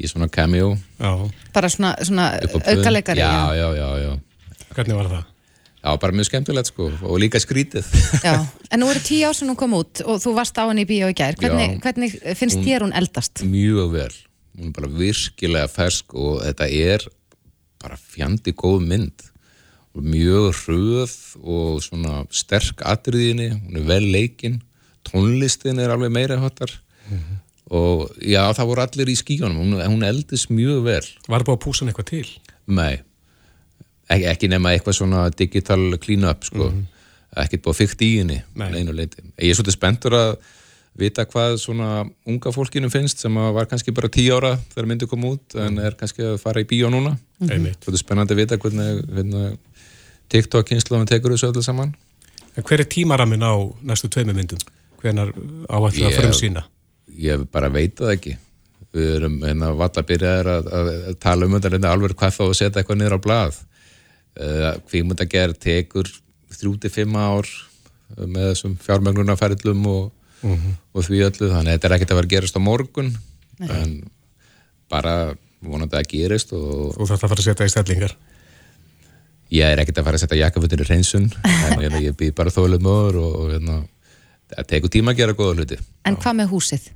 í svona cameo Já. bara svona, svona aukalegari já, já, já, já Hvernig var það? Já, bara mjög skemmtilegt sko og líka skrítið. Já. En nú eru tíu ár sem hún kom út og þú varst á henni í bíó í gær hvernig, hvernig finnst þér hún eldast? mjög vel. Hún er bara virkilega fersk og þetta er bara fjandi góð mynd. Og Mjög hröð og svona sterk atriðinni, hún er vel leikinn, tónlistin er alveg meira hotar og já, það voru allir í skíunum, hún, hún eldist mjög vel. Var búið að púsa hann eitthvað til? Nei, ekki, ekki nema eitthvað svona digital clean-up sko, ekkert búið fyrkt í henni Nei. Ég er svolítið spenntur að vita hvað svona unga fólkinu finnst sem að var kannski bara tíu ára þegar myndi kom út en er kannski að fara í bíó núna. Einmitt. Svolítið spennandi að vita hvernig, hvernig TikTok kynsluðum tekur þessu öllu saman. En hver er tímaramin á næstu tveimur myndum? Hvenar áættu að frum sína? Ég bara veit það ekki. Við erum hérna valla byrjaðir að, að, að tala um þetta reynda alveg hvað þá að setja eitthvað niður á blað. Uh, Kvíkmyndagerð tekur þrjú til fimm ár með þessum fjármögnunarferðlum og, og því öllu. Þannig að þetta er ekkert að vera gerast á morgun en bara vonandi að gerist og Þú þarft að fara að setja í stellingar. ég er ekkert að fara að setja jakkafutin í hreinsun en hérna, ég býð bara þólum og, og hérna, það tekur tíma að gera góða hluti. En hvað með húsið?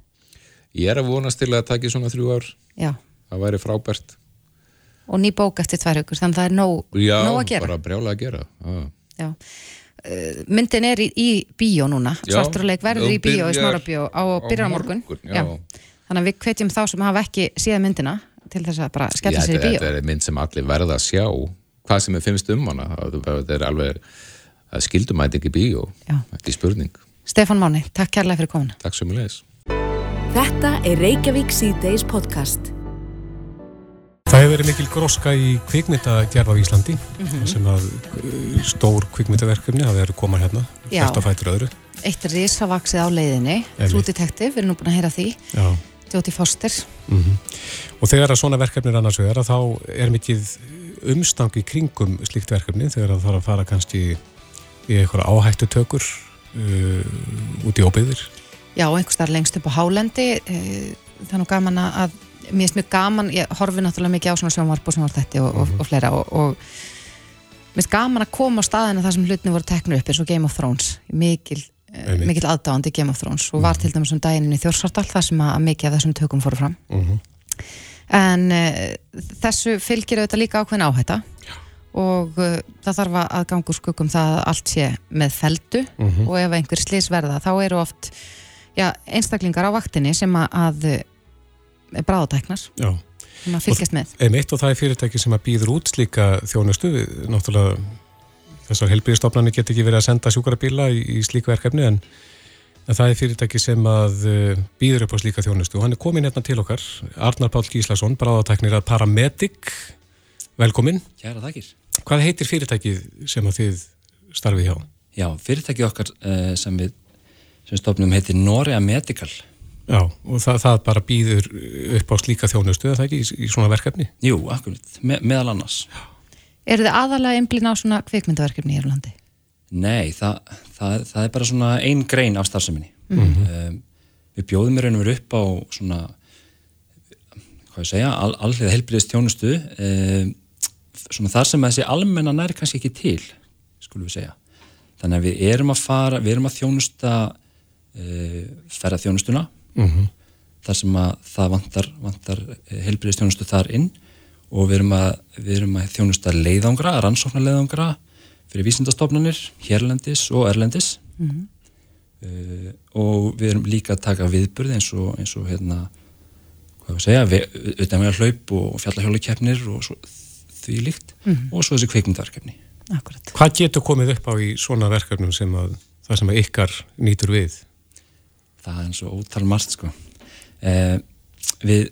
Ég er að vonast til að það taki svona þrjú ár. Já. Það væri frábært. Og ný bók eftir tvær hugur, þannig að það er nóg, Já, nóg að gera. bara brjála að gera. Já. Já. Uh, myndin er í, í bíó núna, Já, svarturleik verður í bíó í smárabíó á byrjar á morgun. já. Þannig að við hvetjum þá sem hafa ekki síðan myndina til þess að bara skella Já, sér í þetta, bíó. þetta er mynd sem allir verða að sjá hvað sem er finnst um hana Það- þetta er alveg það skildumæti ekki bíó Já. ekki spurning, Stefán Máni, takk kærlega fyrir komuna. takk sem ég leis Þetta er Reykjavík C-Days podcast. Það hefur verið mikil gróska í kvikmyndagerð á Íslandi sem að uh, stór kvikmyndaverkefni hafa verið koma hérna að fætur öðru. Eitt risavaksið á leiðinni. True Detective, við erum nú búin að heyra því. Jóti Foster. Og þegar að svona verkefni er annars vegar þá er mikið umstang í kringum slíkt verkefni þegar það þarf að fara kannski í eitthvað áhættu tökur uh, út í óbyggðir. Já, einhvers þar lengst upp á Hálendi, uh, það er nú gaman að, mér finnst mjög gaman, ég horfi náttúrulega mikið á svona sjónvarp og sjónvartætti og, og, og fleira og, og mér finnst gaman að koma á staðina þar sem hlutni voru teknu upp eins og Game of Thrones, mikil uh, mikill aðdáðandi Game of Thrones og var mm. til dæmis um daginn í Þjórsvartal þar sem að mikið af þessum tökum fóru fram mm -hmm. en uh, þessu fylgir auðvitað líka ákveðin áhætta og uh, það þarf að gangu skuggum það að allt sé með feldu mm -hmm. og ef einhver slís verða þá eru oft já, einstaklingar á vaktinni sem að, að uh, bráðatæknar sem að fylgjast með. En eitt og það er fyrirtæki sem að býður út slíka þjónustu náttúrulega þessar helbíðistofnarnir get ekki verið að senda sjúkarabíla í, í slíku verkefni en, en það er fyrirtæki sem að uh, býður upp á slíka þjónustu og hann er komin hérna til okkar Arnar Pál Gíslason, bráðatæknir að Paramedic velkomin. Kæra þakkir. Hvað heitir fyrirtækið sem að þið starfið hjá? Já, fyrirtækið okkar uh, sem við sem stofnum heitir Norea Medical. Já, og það, það bara býður upp á slíka þjónustu, eða það ekki, í, í svona verkefni? Jú, akkurat, Me, meðal annars. Er þið aðalega einblín á svona kvikmyndaverkefni í Írlandi? Nei, það, það, það er bara svona einn grein af starfseminni. Mm -hmm. um, við bjóðum mér einhver upp á svona, hvað ég segja, all, allið helbriðist þjónustu, um, svona þar sem þessi almenna næri kannski ekki til, skulum við segja. Þannig að við erum að fara, við erum að þjónusta ferða þjónustuna, mm -hmm. þar sem að það vantar, vantar heilbriðist þjónustu þar inn og við erum að, við erum að þjónusta leiðangra, rannsóknar leiðangra fyrir vísindastofnanir, hérlendis og erlendis mm -hmm. uh, og við erum líka að taka viðburði eins og, eins og hérna, hvað við segja, við, auðvitað með að hlaup og fjallahjólu keppnir og svo því líkt mm -hmm. og svo þessi kveikmyndaverkefni. Akkurat. Hvað getur komið upp á í svona verkefnum sem að það sem að ykkar nýtur við? Það er eins og ótal margt sko. Eh, við,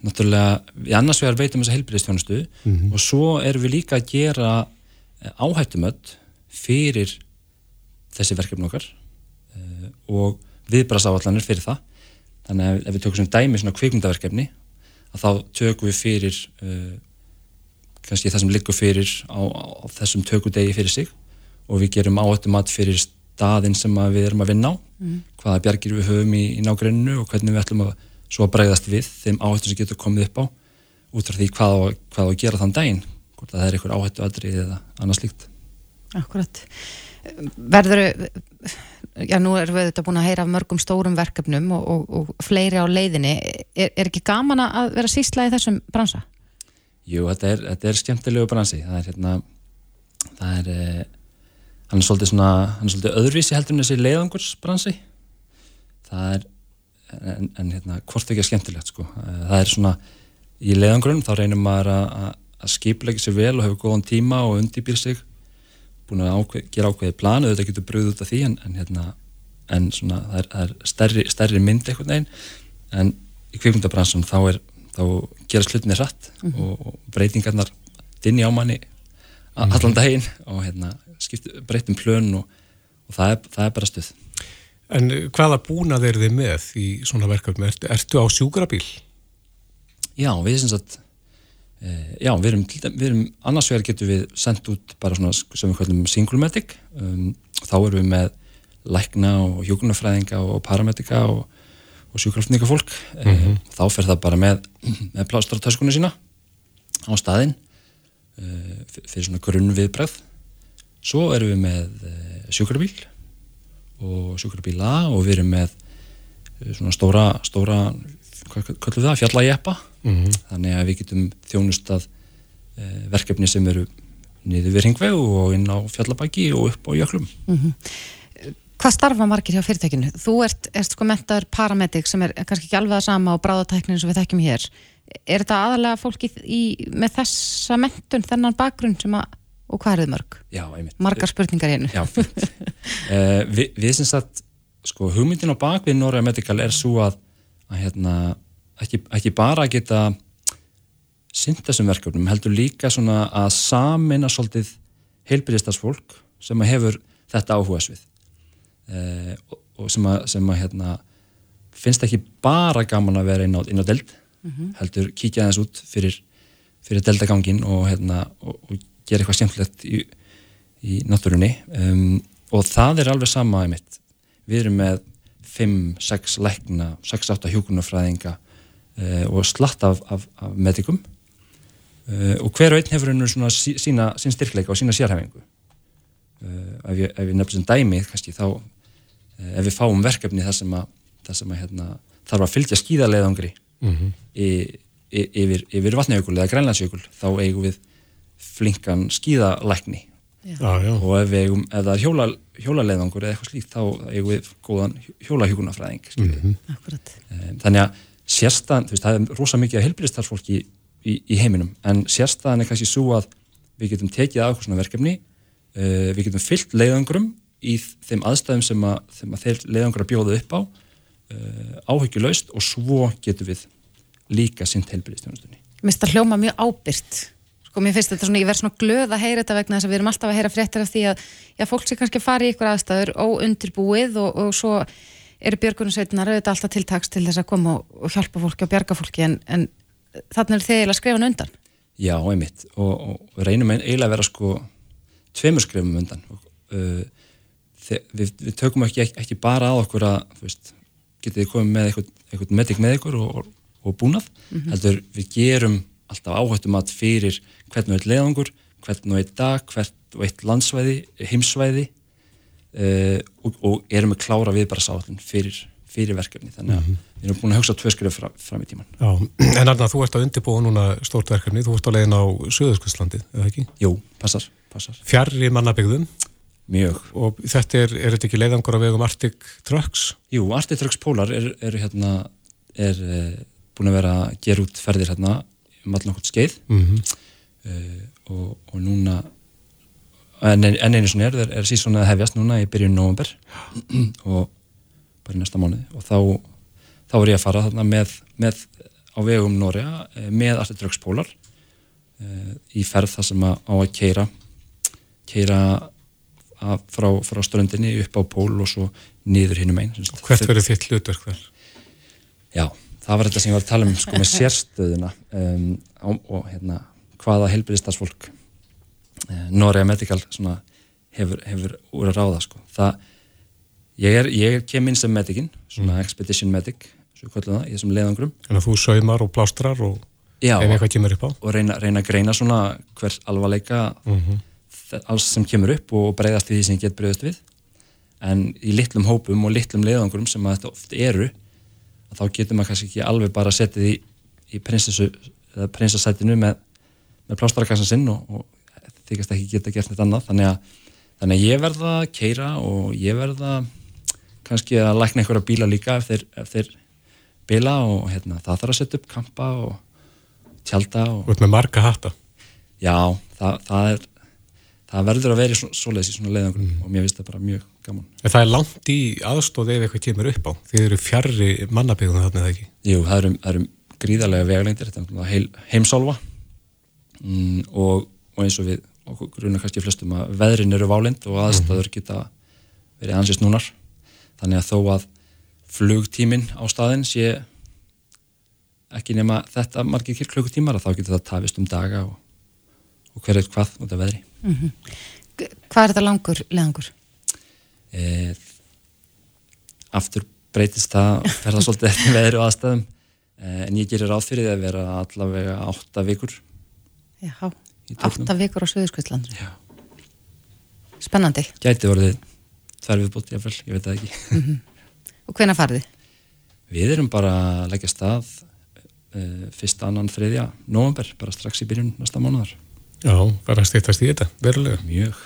náttúrulega, við annars vegar veitum þessa heilbyrðistjónustu mm -hmm. og svo erum við líka að gera eh, áhættumödd fyrir þessi verkefni okkar eh, og viðbrasáallanir fyrir það. Þannig að ef við tökum sem dæmi svona kveikmyndaverkefni að þá tökum við fyrir uh, kannski það sem liggur fyrir á, á þessum tökudegi fyrir sig og við gerum áhættumat fyrir staðin sem við erum að vinna á mm. Hvaða bjargir við höfum í, í nágrunnu og hvernig við ætlum að svo að bregðast við þeim áhættu sem getur komið upp á út frá því hvað á, hvað á að gera þann daginn hvort það er einhver áhættu aðrið eða annars líkt Akkurat Verður já nú erum við þetta búin að heyra af mörgum stórum verkefnum og, og, og fleiri á leiðinni. Er, er ekki gaman að vera sísla í þessum bransa? Jú, þetta er, þetta er skemmtilegu bransi. Það er hérna það er, eh, hann er svolítið svona hann er svolítið öðruvísi heldur en þessi leiðangursbransi það er en, en hérna, hvort ekki er skemmtilegt sko, eh, það er svona í leiðangurinn, þá reynir maður að, skipleiki sér vel og hefur góðan tíma og undibýr sig búin að ákveð, gera ákveðið planu, þetta getur bröðið út af því en, en hérna, en svona það er, það er stærri, stærri mynd eitthvað neginn en í kvikmyndabransun þá er þá gerast hlutinni hratt mm -hmm. og, og breytingarnar dinni á manni mhm. allan daginn og hérna, breytum plön og, og það, er, það er bara stuð En hvaða búnað er þið með í svona verkefni? Ertu, ertu á sjúkrabíl? Já, við syns að e, já, við erum, við erum annars vegar getum við sendt út bara svona sem við kallum single medic um, þá erum við með lækna og hjókunarfræðinga og paramedika og og sjúkrafninga fólk mm -hmm. þá fer það bara með, með plástartöskunni sína á staðinn uh, fyrir svona grunn viðbræð svo erum við með sjúkrabíl og sjúkrabíla og við erum með uh, svona stóra, stóra hvað kallum við það, fjallajeppa mm -hmm. þannig að við getum þjónustað verkefni sem eru niður við ringvegu og inn á fjallabæki og upp á jöklum mm -hmm. Hvað starfa margir hjá fyrirtækinu? Þú ert, ert sko mentaður paramedic sem er kannski ekki alveg það sama á bráðatækninu sem við þekkjum hér. Er þetta aðalega fólki í, með þessa mentun, þennan bakgrunn sem að, og hvað er þið mörg? Já, einmitt. Margar spurningar hérna. Já, uh, við, við syns að, sko, hugmyndin á bakvið Norra Medical er svo að, að hérna, ekki, ekki bara geta synd þessum verkefnum, heldur líka svona að samina svolítið heilbyrjastasfólk sem hefur þetta áhuga svið eh, og sem að, sem að hérna, finnst ekki bara gaman að vera inn á, inn á delt mm -hmm. heldur kíkja þess út fyrir, fyrir deltagangin og, hérna, og, og gera eitthvað skemmtilegt í, í náttúrunni um, og það er alveg sama einmitt. við erum með 5-6 lækna 6-8 hjókunarfræðinga uh, og slatt af, af, af medikum uh, og hver og einn hefur svona sína, sín styrkleika og sína sérhæfingu uh, ef ég, ég nefnir sem dæmið kannski þá ef við fáum verkefni þar sem að, þar sem að hérna, þarf að fylgja skíðarleiðangri mm -hmm. yfir, yfir vatnajökul eða grænlandsjökul þá eigum við flinkan skíðalækni. Og ef, við, eigum, ef það er hjóla, hjólaleiðangur eða eitthvað slíkt þá eigum við góðan hjólahjúkunafræðing mm -hmm. þannig að sérstæðan, þú veist, það er rosa mikið að helbriðstarfsfólki í, í, í heiminum en sérstæðan er kannski svo að við getum tekið af svona verkefni uh, við getum fyllt leiðangrum í þeim aðstæðum sem að, að þeir leiðangur að bjóða upp á uh, áhyggjuleust og svo getum við líka sint helbriðstjónustunni Mér finnst það hljóma mjög ábyrgt sko mér finnst þetta svona, ég verð svona glöð að heyra þetta vegna þess að við erum alltaf að heyra fréttir af því að já, fólk sé kannski fara í ykkur aðstæður óundirbúið og, og svo eru björgunarsveitinar auðvitað alltaf tiltaks til þess að koma og, og hjálpa fólki og bjarga fólki en, en þannig er þeir að skrifa hann undan Já, einmitt og, og reynum eiginlega að vera sko tveimur skrifum undan uh, við, við tökum ekki, ekki bara að okkur að veist, getið komið með eitthvað, eitthvað medik með ykkur og búnað mm -hmm. heldur við gerum alltaf áhættum að fyrir hvern og eitt leiðangur, hvern og eitt dag, hvern og eitt landsvæði, heimsvæði uh, og, og erum við klára við bara sáðin fyrir, fyrir verkefni þannig að mm -hmm. við erum búin að hugsa tvö skrif fram, fram í tíman Já, En Arna, þú ert að undirbúa núna stórt verkefni, þú ert á leiðin á Suðurskvistslandi, eða ekki? Jú, passar, passar. Fjarr í mannabyggðum Mjög. Og þetta er, er þetta ekki leiðangur á vegum Arctic Trucks? Jú, Arctic Trucks Polar er, er hérna, er uh, búin að vera að gera út ferðir hérna um allan okkur skeið. Mm -hmm. uh, og, og núna en, en einu svona er, er, er síðan að hefjast núna í byrjun november og bara í næsta mánuði. Og þá, þá er ég að fara þarna með, með á vegum Nória eh, með allir draugspólar uh, í ferð þar sem að á að keira keira frá, frá ströndinni upp á pól og svo niður hinnum einn Hvert verður þitt hlutverk þar? Já það var þetta sem ég var að tala um sko með sérstöðuna um, og, hérna hvaða helbriðistarsfólk uh, Norega Medical svona, hefur, hefur úr að ráða sko. það, ég er, ég kem inn sem medicin, svona mm. expedition medic svo það, ég sem leiðangrum Þannig að þú saumar og plástrar og Já, ef eitthvað kemur upp á og reyna, reyna að greina svona hver alvarleika mm -hmm. alls sem kemur upp og breyðast við því sem get breyðast við en í litlum hópum og litlum leiðangrum sem að þetta oft eru þá getur maður kannski ekki alveg bara að setja því í prinsessu eða prinsessætinu með, með plástarkassan sinn og, og þykast ekki geta gert neitt annað þannig að, þannig að ég verða að keira og ég verða kannski að lækna einhverja bíla líka ef þeir, ef þeir bila og hérna, það þarf að setja upp kampa og tjálta og... Út með marga hatta Já, það, það er það verður að vera svoleiðis í svona leiðangum mm. og mér finnst það bara mjög gaman. En það er langt í aðstóð ef eitthvað kemur upp á, þið eru fjarrri mannabíðum þarna eða ekki? Jú, það eru, það eru gríðarlega veglengdir, þetta er heil, heimsálfa mm, og, og eins og við, og grunna kannski flestum að veðrin eru válind og aðstæður mhm. geta verið ansist núnar þannig að þó að flugtímin á staðin sé ekki nema þetta margir klukkutímar að þá getur það tafist um daga og, og hver eitthvað út af veðri. Mm -hmm. Hvað er þetta langur leðangur? Eh, aftur breytist það ferða svolítið eftir veðri og aðstæðum eh, en ég gerir ráð fyrir það að vera allavega 8 vikur Já, 8 vikur á Suðurskvistlandur Spennandi Gæti voruð þær viðbútt, ég veit það ekki mm -hmm. Og hvena farið þið? Við erum bara að leggja stað uh, fyrsta, annan, þriðja november, bara strax í byrjun næsta mánuðar Já, bara að stýttast í þetta, verulega. Mjög.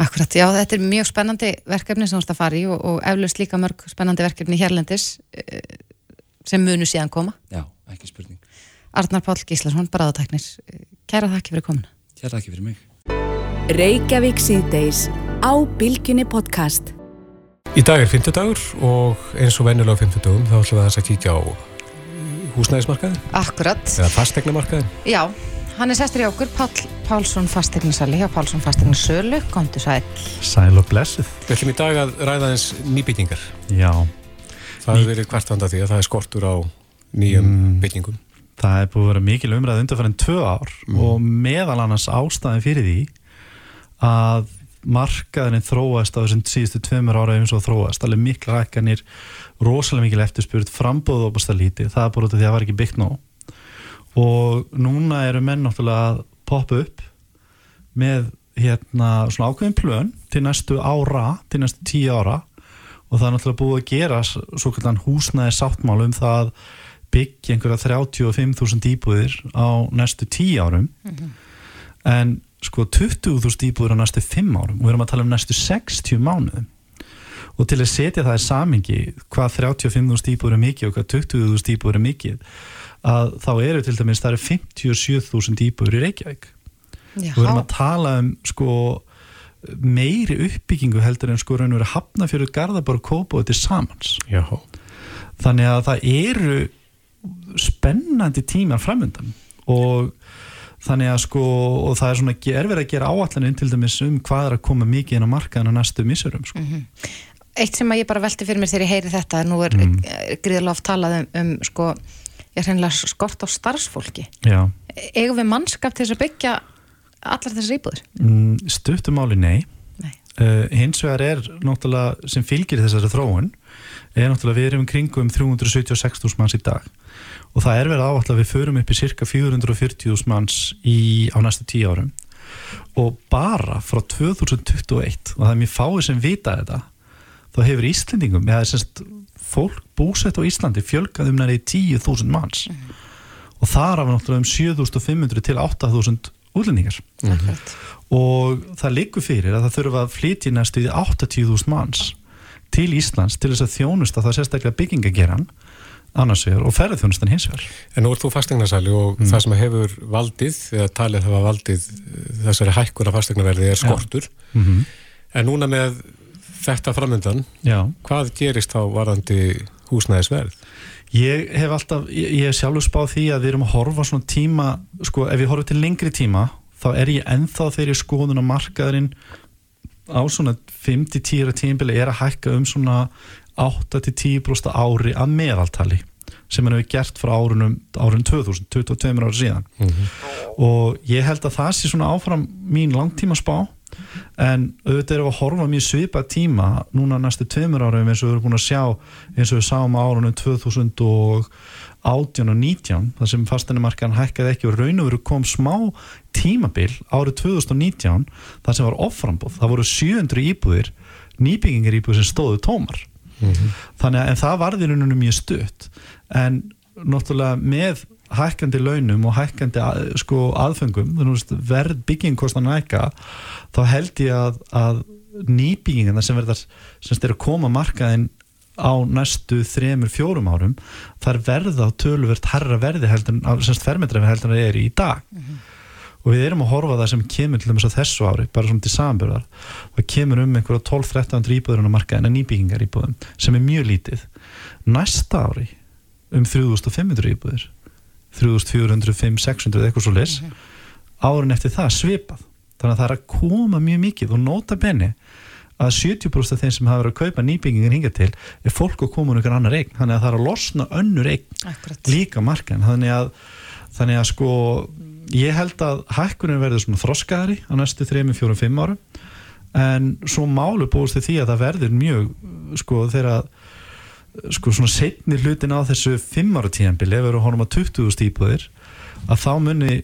Akkurat, já, þetta er mjög spennandi verkefni sem þú ætti að fara í og, og eflust líka mörg spennandi verkefni hérlendis eh, sem munu síðan koma. Já, ekki spurning. Arnar Pál Gíslason, baraðatæknir. Kæra þakki fyrir komuna. Kæra þakki fyrir mig. Reykjavík síðdeis á Bilginni podcast. Í dag er 50 dagur og eins og vennilega á 50 dagum þá ætlum við að kíkja á húsnæðismarkaðin. Akkurat. Eða fastegnamarkaðin. Já. Hann er sestur í okkur, Pál Pálsson fastegnarsali hjá Pálsson fastegnarsölu, komdu sæl. Sæl og blessuð. Við ætlum í dag að ræða eins nýbyggingar. Já. Það hefur verið hvartanda því að það er skortur á nýjum mm, byggingum. Það er búið að vera mikil umræð undanfærið tvö ár mm. og meðal annars ástæðin fyrir því að markaðurinn þróast á þessum síðustu tveimur ára eins og þróast, alveg mikla rækkanir, rosalega mikil eftirspurt, frambóðu og núna eru menn náttúrulega að poppa upp með hérna svona ákveðin plön til næstu ára, til næstu tíu ára. Og það er náttúrulega búið að gera svo kallan húsnæði sáttmál um það að byggja einhverja 35.000 íbúðir á næstu tíu árum. En sko 20.000 íbúðir á næstu 5 árum. Og við erum að tala um næstu 60 mánuðum. Og til að setja það í samingi hvað 35.000 íbúður er mikið og hvað 20.000 íbúður er mikið að þá eru til dæmis það eru 57.000 íbúður í Reykjavík. Já, og við erum að tala um sko meiri uppbyggingu heldur en sko raun og verið hafnafjörður Garðaborg Kópói til samans. Já, þannig að það eru spennandi tímar framöndan og þannig að sko og það er svona er verið að gera áallaninn til dæmis um hvað er að koma mikið inn á markaðan á næstu missurum sko. Eitt sem að ég bara velti fyrir mér þegar ég heyri þetta nú er mm. gríðlega oft talað um, um sko, ég er hreinlega skort á starfsfólki. Já, eigum við mannskap til þess að byggja allar þessar íbúður? mm, stuttumáli nei. Nei. Uh, hins vegar er náttúrulega sem fylgir þessari þróun er náttúrulega við erum kringum 376.000 manns í dag. Og það er verið áallega að við förum upp í cirka 440.000 manns í, á næstu tíu árum. Og bara frá 2021 og það er mér fáið sem vita þetta þá hefur Íslendingum eða semst fólk búsett á Íslandi fjölgað um næri 10.000 manns og þar af náttúrulega um 7.500 til 8.000 útlendingar Akkurat. og það liggur fyrir að það þurfa að flytja næstu í 80.000 manns til Íslands til þess að þjónusta það sérstaklega byggingageran annars vegar og ferðarþjónustan hins vegar En nú ert þú fasteignarsæli og það sem hefur valdið, eða talið hafa valdið þessari hækkun af fasteignaverði er skortur. mm -hmm. En núna með þetta framöndan, Já, hvað gerist þá varandi húsnæðisverð? ég hef alltaf ég, hef sjálfur spáð því að við erum að horfa svona tíma, sko ef ég horfa til lengri tíma þá er ég ennþá þeirri skoðun á markaðurinn á svona 5-10 tímbili er að hækka um svona 8-10% ári að meðaltali sem hann hefur gert frá árunum árun 2000, 22 ára síðan. Og ég held að það sé svona áfram mín langtíma spá en auðvitað við að horfa mjög svipa tíma núna næstu tveimur árum eins og við erum búin að sjá eins og við sáum á árunum 2018 og 19 þar sem fasteinamarkaðan hækkaði ekki og raun og veru kom smá tímabil árið 2019 þar sem var offrambóð, það voru 700 íbúðir nýbyggingar íbúðir sem stóðu tómar. Þannig að það varði rauninu mjög stutt. En náttúrulega með hækkandi launum og hækkandi að, sko, aðfengum að verð byggingkostan hækka þá held ég að, að nýbyggingarna sem verðar sem styrir að koma markaðin á næstu þremur, fjórum árum þar verða á töluvert herra verði heldur semst fermetræfi heldur en það er í dag. Og við erum að horfa það sem kemur til dæmis á þessu ári, bara svona til samanbörðar það kemur um einhverja 12-13 íbúður á markaðin en nýbyggingar íbúðum sem er mjög lítið. Næsta ári um 3500 íbúður 3400, 500, 600 eitthvað svo leys árin eftir það svipað. Þannig að það er að koma mjög mikið og nota benni að 70% af þeim sem hafa verið að kaupa nýbyggingin hinga til er fólk að koma um einhver annar eign. Þannig að það er að losna önnur eign Akkurat. líka markan þannig að, þannig að sko ég held að hækkunin verður svona þroskaðari á næstu 3, 4, 5 árum. En svo málu búist því að það verður mjög sko þegar sko svona setni hlutin á þessu 5 ára tíðanbili ef við erum honum að 20 íbúðir að þá muni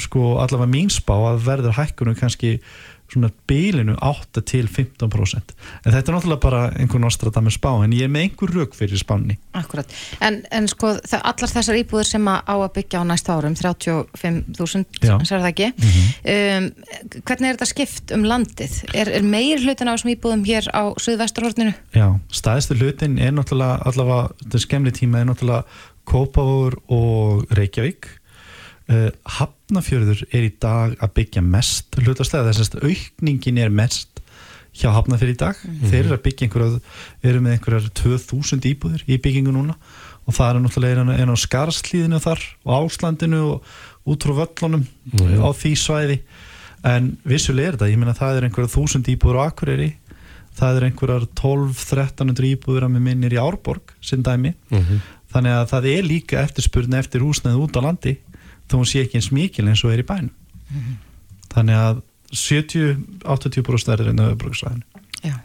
sko allavega mín spá að verður hækkunum kannski svona bílinu 8 til 15% en þetta er náttúrulega bara einhver Nostradamus spá en ég er með einhver rauk fyrir spánni Akkurat, en, en sko allar þessar íbúður sem að á að byggja á næsta árum 35.000, Já. sér það ekki um, hvernig er þetta skipt um landið? Er, er meir hlutin á þessum íbúðum hér á Suðvesturhorninu? Já, staðistu hlutin er náttúrulega allavega, þetta skemmli tíma er náttúrulega Kópavur og Reykjavík uh, Hafnafjörður er í dag að byggja mest hlutastlega, þess að aukningin er mest hjá Hafnafjörð í dag. Þeir eru að byggja einhverja, eru með einhverjar 2000 íbúðir í byggingu núna. Og það er náttúrulega einu, á Skarslíðinu þar og Áslandinu og út frá völlunum á því svæði. En vissulega er þetta, ég meina það er einhverja 1000 íbúður á Akureyri. Það er einhverjar 12-1300 íbúður að með minnir í Árborg sem dæmi. Þannig að það er líka eftirspurni eftir húsnæði út á landi þó hún sé ekki eins mikil eins og er í bænum. Þannig að 70-80% er enn auðvöbruksvæðinu Já.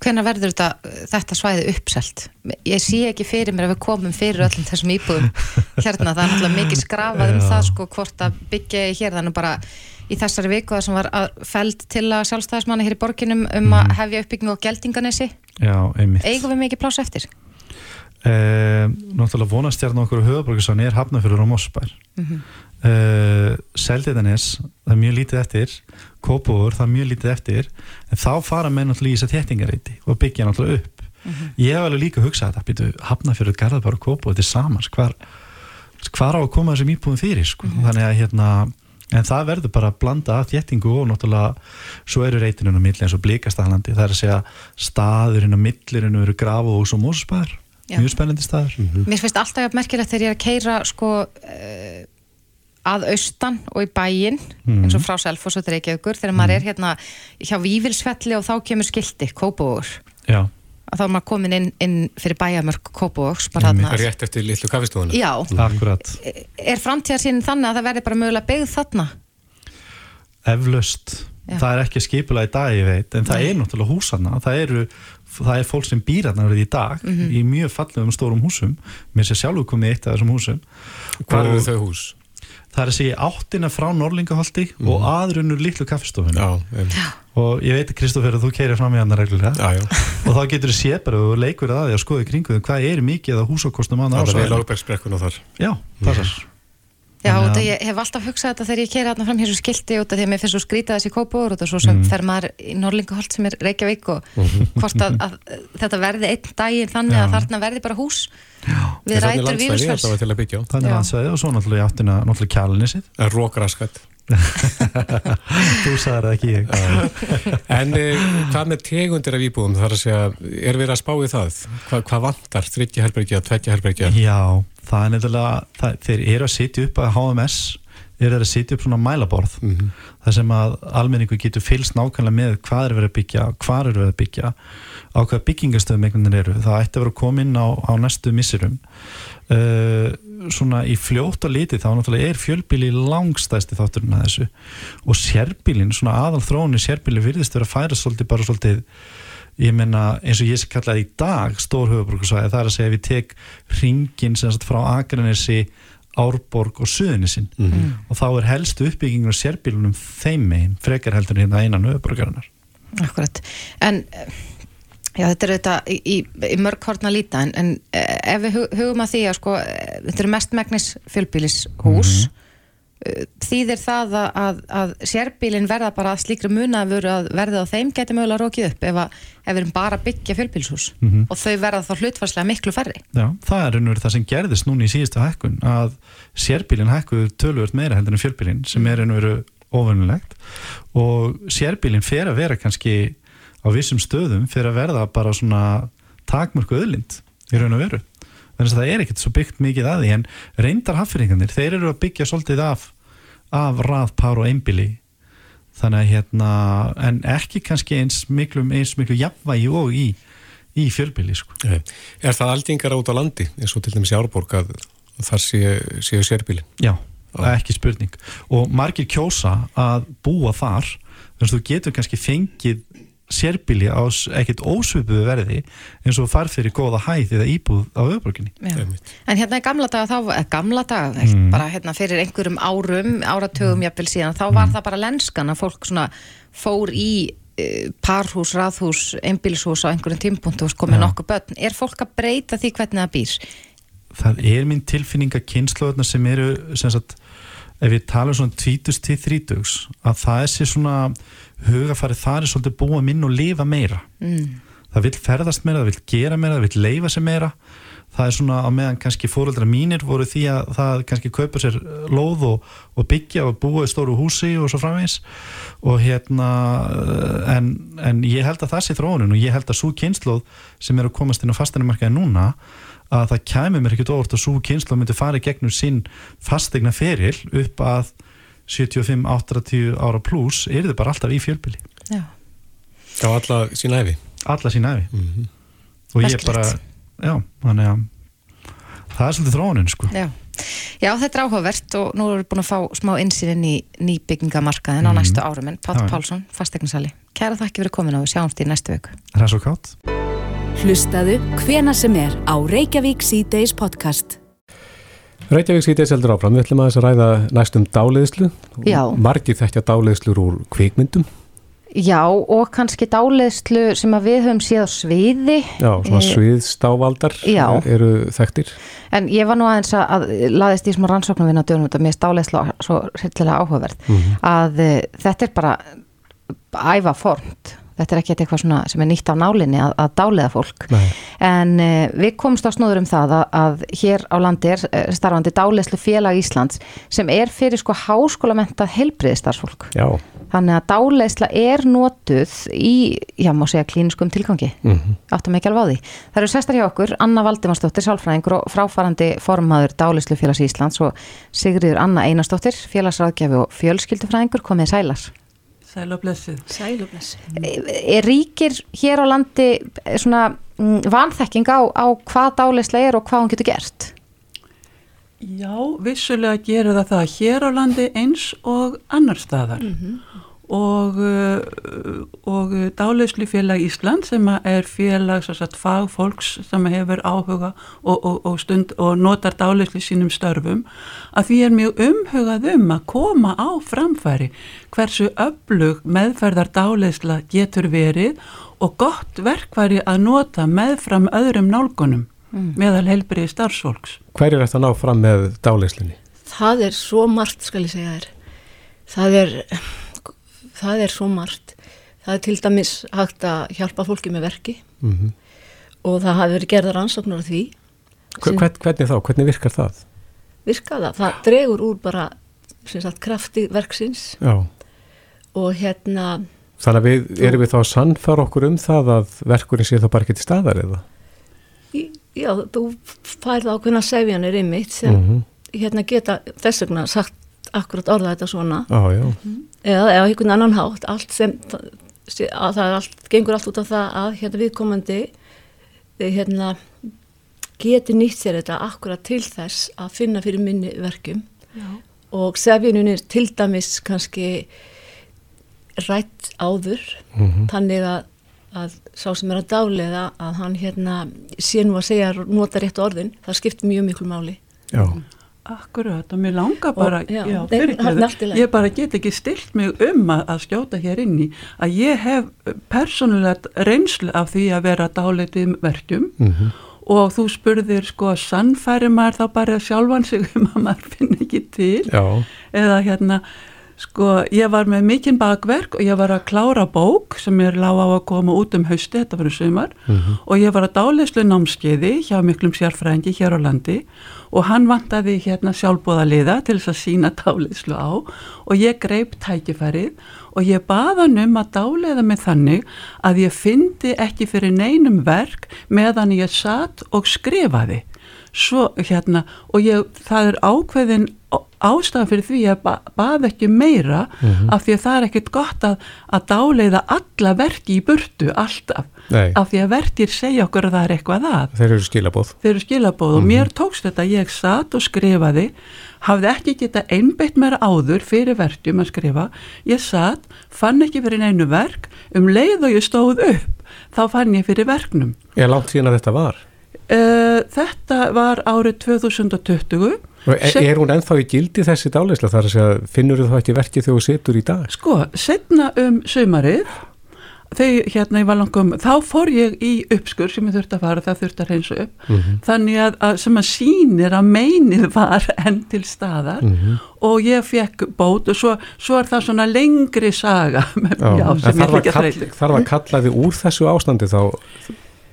hvenær verður þetta, þetta svæði uppselt? Ég sé ekki fyrir mér að við komum fyrir öllum þessum íbúðum. Hérna það er náttúrulega mikið skrafað um það sko hvort að byggja hér. Þannig bara í þessari viku það sem var að feld til að sjálfstæðismanna hér í borginum um að hefja uppbyggingu á geldinganesi. Já, eigum við mikið pláss eftir uh, Náttúrulega vonastjarn okkur höfuborgarsson er Hafnafjörður og Mossbær mm Mhm. Seldiðanes það er mjög lítið eftir. Kópúur, það er mjög lítið eftir. En þá fara menn náttúrulega í þess að þéttingareiti og byggja náttúrulega upp. Ég hef alveg líka hugsað þetta býtu Hafnafjörður, Garðabár og Kópúur þetta er samans, hvar, hvar á að koma þessum íbúðum fyrir sko? þannig að hérna en það verður bara að blanda af þéttingu og náttúrulega svo eru reytinun á milli eins og blíkastælandi, það er að segja staðurinn á millirinn eru grafahús og mósusbæður, Já. mjög spennandi staður. Mér finnst alltaf jafn merkilegt þegar ég er að keira sko uh, að austan og í bæinn eins og frá Selfoss og Reykjavíkur þegar maður er hérna hjá Vívilsfelli og þá kemur skilti, Kópavógur Já, að þá er maður komin inn, inn fyrir bæjamörk Kópavógs bara Einmitt. þarna. Rétt eftir litlu kafistofuna. Já, akkurat. Er framtíðarsýnin þannig að það verði bara mögulega byggð þarna? Eflaust, það er ekki skipula í dag ég veit, en það er náttúrulega húsana það eru, það er fólk sem býr þarna verið í dag, Mhm. í mjög fallegum stórum húsum, mér sé sjálfur komið eitt af þessum húsum. Hvar Og eru þau hús? það er að segja áttina frá Norlingaholti og aðrunur litlu em, og ég veit Kristoffer að þú keirir fram í hann reglulega. Já, já. og þá getur þú séð bara og leikur að því að skoða í kringu hvað er mikið að húsakostum á Það er ábergsbrekkun og þar. já, passar Já, Þannig að- þetta, ég hef alltaf hugsað þetta þegar ég keira þarna fram hér svo skilti út af því að mér finnst svo skrítið þessi Kópavógur og svo sem Mhm. fer maður í Norlingaholt sem er Reykjavík og hvort að, að þetta verði einn daginn þannig Já. að þarna verði bara hús við rætur að byggja á. þannig að landsvæði og svo náttúrulega í áttina náttúrulega Það er rókraskat. þú sagði það ekki ég En eh, hvað með tegundir af íbúðum? Það er að segja, er verið að spá í það? Hva, hvað vantar? Þryggja herbergja, tveggja herbergja? Já, það er nefnilega, það, þeir eru að sitja upp að HMS, eru þeir að sitja upp svona mælaborð, Mhm. þar sem að almenningu getur fylgst nákvæmlega með hvað er verið að byggja, hvað er verið að byggja, á hvað byggingastöðum einhvern veginn eru. Það ætti að vera að koma inn á, á næstu missirum. Uh, svona í fljótt og litið þá náttúrulega er fjölbíli langstæsti þátturinn að þessu og sérbílin, svona aðal þróun í sérbíli virðist vera að færa svolítið bara svolítið ég menna eins og ég sé kallaði í dag stór höfuborgarsvæði, það er að segja við tek ringin sem sagt frá Akranesi Árborg og Suðunisinn og þá er helstu uppbyggingur sérbílunum þeim megin, frekar heldur en hérna einan höfuborgarinnar. Akkurat, en já, þetta er þetta í, í, í mörg horn að líta en, en eh, ef við hu- hugum að því að sko, þetta eru mestmægnis fjölbýlishús mm þýðir það að, að, að sérbílin verða bara slíkri muna að verða á þeim geti mögulega rókið upp ef, að, ef við erum bara byggja fjölbýlishús. Og þau verða þá hlutfarslega miklu færri. Já, það er raunverið það sem gerðist núna í síðustu hækkun að sérbílin hækkuðu tölvöld meira heldur en fjölbílin sem er raunverið óvinnulegt og sérbílin fer að vera kannski á vissum stöðum fer að verða bara svona takmörku öðlind í raun og veru. Þannig að það er ekkert svo byggt mikið að því en reyndar haffyringarnir, þeir eru að byggja svolítið af, af rað, pár og einbíli þannig að hérna en ekki kannski eins miklu, eins miklu jafnvægi og í, í fjölbíli sko. Er það aldingar át á landi, eins og til dæmis í Árborg að þar séu, séu sérbílin? Já, það er ekki spurning. Og margir kjósa að búa þar þannig að þú getur kannski fengið sérbíli á ekkert ósvipuðu verði eins og farð fyrir góða hæð eða íbúð á. Einmitt. En hérna í gamla daga þá, eða gamla daga, mm. bara hérna fyrir einhverjum árum, áratugum jafnvel síðan, þá var það bara lenskan að fólk svona fór í uh, parhús, raðhús, einbílishús á einhverjum tímpunktu og komið nokkuð börn. Er fólk að breyta því hvernig það býr? það er mín tilfinning að kynnslóðuna sem eru sem sagt, ef við tala um svona 20 til 30 að það er sér svona hugafæri þar er svolítið búa minn og lifa meira. Mm. það vil ferðast meira, það vil gera meira það vil leifa sér meira. Það er svona á meðan kannski fóreldra mínir voru því að það kannski kaupa sér lóð og, og byggja og búa í stóru húsi og svo framvegis. Og hérna en, en ég held að það sé þróunin og ég held að svo kynnslóð sem er að komast inn á fasteignamarkaði núna að það kæmi mér ekkert óvart að svo kynnslóð myndi fara í gegnum sinn fastegna feril upp að 75-80 ára pluss er þið bara alltaf í fjölbili Já. Á alla sína æfi? alla sín æfi Mhm. og ég Merkilegt. bara já, þannig að það er svolítið þróunin sko Já. Já, þetta er áhugavert og nú erum við búin að fá smá insýn inn í nýbyggingamarkaðin á næstu árum en já. Pálsson, fastegnarsali Kæra þakki fyrir komin og við sjáumst í næstu viku Ræs og kátt. Hlustaðu hvena sem er á Reykjavík C-Days podcast. Reykjavík sýtis heldur áfram, við ætlum aðeins að ræða næstum dáleiðslu. Já. Margir þekkja dáleiðslur úr kvikmyndum. Já, og kannski dáleiðslu sem að við höfum séð á sviði Já, svona Eh, sviðstáfaldar já. eru þekktir. En ég var nú aðeins að, að laðist í smá rannsóknum vinna dönum þetta, mér er stáleisla svo hryllilega áhugaverð að uh, þetta er bara æfa formt þetta er ekki eitthvað svona sem er nýtt á nálinni að, að dáleiða fólk Nei. en uh, við komumst á snóður um það að, að hér á landi er starfandi dáleislu félag Íslands sem er fyrir sko háskólamentað heilbriðistarsfólk Já, þannig að dáleisla er notuð í, já má segja klíniskum tilgangi Mhm. áttum ekki alveg á því. Það eru sestar hjá okkur Anna Valdimarsdóttir, sálfræðingur og fráfarandi formaður Dálislu félags Íslands og Sigriður Anna Einarsdóttir, félagsráðgjafi og fjölskyldufræðingur komið sælar. Sæl og blessið. Sæl og blessi. Er ríkir hér á landi eh, svona mm, vanþekking á, á hvað dálisla er og hvað hún getur gert? Já, vissulega gerir það það hér á landi eins og annar staðar og, uh, og Dáleislufélag Ísland sem er félag sagt, fagfólks sem hefur áhuga og, og, og, stund, og notar dáleislu sínum störfum að því er mjög umhugað um að koma á framfæri hversu öflug meðferðar dáleisla getur verið og gott verkværi að nota meðfram öðrum nálgunum meðal helbriði starfsfólks. hver er þetta að ná fram með dáleiðslunni? Það er svo margt, skal ég segja þér. Það er, það er svo margt. Það er til dæmis hægt að hjálpa fólki með verki Mm og það hafi verið gerðar ansóknar því. Hvern, hvernig þá? Hvernig virkar það? Virka það. Það dregur úr bara sagt, krafti verksins Já. og hérna, Þannig að við, erum við þá að sannfara okkur um það að verkurinn sé þá bara ekki til staðar eða? já, þú færð ákveðna sefjanir ymmit sem Mhm. hérna geta þess vegna sagt akkurat orða þetta svona Já, já. Eða, eða einhvern annan hátt allt sem það, er allt, gengur allt út af það að hérna viðkomandi eh, hérna geti nýtt sér þetta akkurat til þess að finna fyrir minni verkum Já. og sefjunum er til dæmis kannski rætt áður þannig að, að sá sem er að dáleiða að hann hérna sé nú að segja nota rétt orðin, það skiptir mjög miklu máli Já. Akkurat og mér langar bara, já, já, í lagi. ég bara get ekki stilt mig um að, að skjóta hér inn í að ég hef persónulegt reynslu af því að vera dáleitið verkjum Mhm. og þú spurðir sko sannfæri maður þá bara sjálfan sig um að maður finn ekki til Já. eða hérna sko ég var með mikinn bakverk og ég var að klára bók sem er lág á að koma út um hausti, þetta var um sumar. Og ég var að dáleyslu námskeiði hjá miklum sérfræðingi hér á landi og hann vantaði hérna sjálfbóðaliða til þess að sína dáleyslu á og ég greip tækifærið og ég baða hann um að dáleiða mig þannig að ég fyndi ekki fyrir neinum verk meðan ég satt og skrifaði. Svo hérna og ég, það er ákveðin ástæðan fyrir því að ba bað ekki meira af því að það er ekkert gott að, að dáleiða alla verki í burtu alltaf. Nei. af því að verkir segja okkur að það er eitthvað að. Þeir eru skilabóð. þeir eru skilabóð og mér tókst þetta. Ég satt og skrifaði hafði ekki geta einbeitt mér áður fyrir verkjum að skrifa. Ég satt, fann ekki fyrir neinu verk. Um leið og ég stóð upp þá fann ég fyrir verknum. Er langt síðan að þetta var? Uh, þetta var árið 2020 Og Er, er hún ennþá í gildi þessi dáleysla þar að segja, finnur þú ekki verkið þegar þú situr í dag? Sko, setna um sumarið, þegar hérna í valangum, þá fór ég í uppskur sem ég þurfti að fara, það þurfti að reynsa upp. Þannig að, að sem að sýnir að meinið var enn til staðar og ég fekk bót og svo, svo er það svona lengri saga já, en sem ég kalla, þreita. þarf að kalla þið úr þessu ástandi þá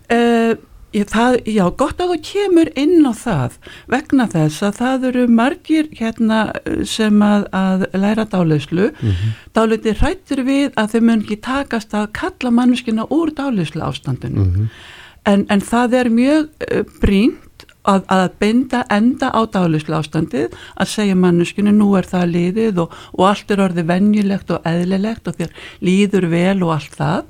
Uh, ég, það, já, gott að þú kemur inn á það vegna þess að það eru margir hérna eh, sem að, að læra dáleyslu mm -hmm. dálítið hrættur við að þau mun ekki takast að kalla manneskina úr dáleyslu ástandinu. En, en það er mjög uh, brínt að, að binda enda á dáleyslu ástandið að segja manneskinu nú er það liðið og, og allt er orðið venjulegt og eðlilegt og þér líður vel og allt það.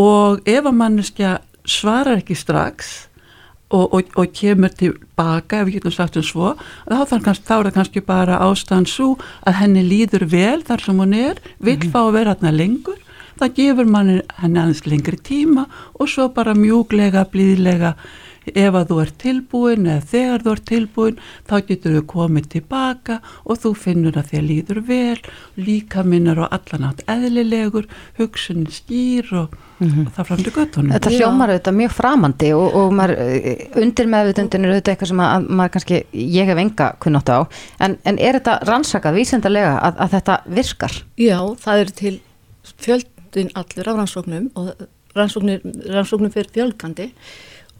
Og ef að manneskja svarar ekki strax og, og, og kemur tilbaka ef við getum sagt um svo þá, kannski, þá er það kannski bara ástand svo að henni líður vel þar sem hún er vill mm -hmm. fá að vera hérna lengur það gefur manni henni aðeins lengri tíma og svo bara mjúglega, blíðlega ef að þú ert tilbúin eða þegar þú ert tilbúin þá getur þú komið tilbaka og þú finnur að þér líður vel líka minnar og allanátt eðlilegur, hugsunin skýr og, mm -hmm. og það framdi göttunum Þetta hljómar auðvitað mjög framandi og, og maður, eh, undir meðvutundin er auðvitað eitthvað sem að, að maður kannski ég hef enga kunnátt á en, en er þetta rannsakað vísendarlega að, að þetta virkar? Já, það er til fjöldin allur af rannsóknum og rannsóknum fyrir fjölgandi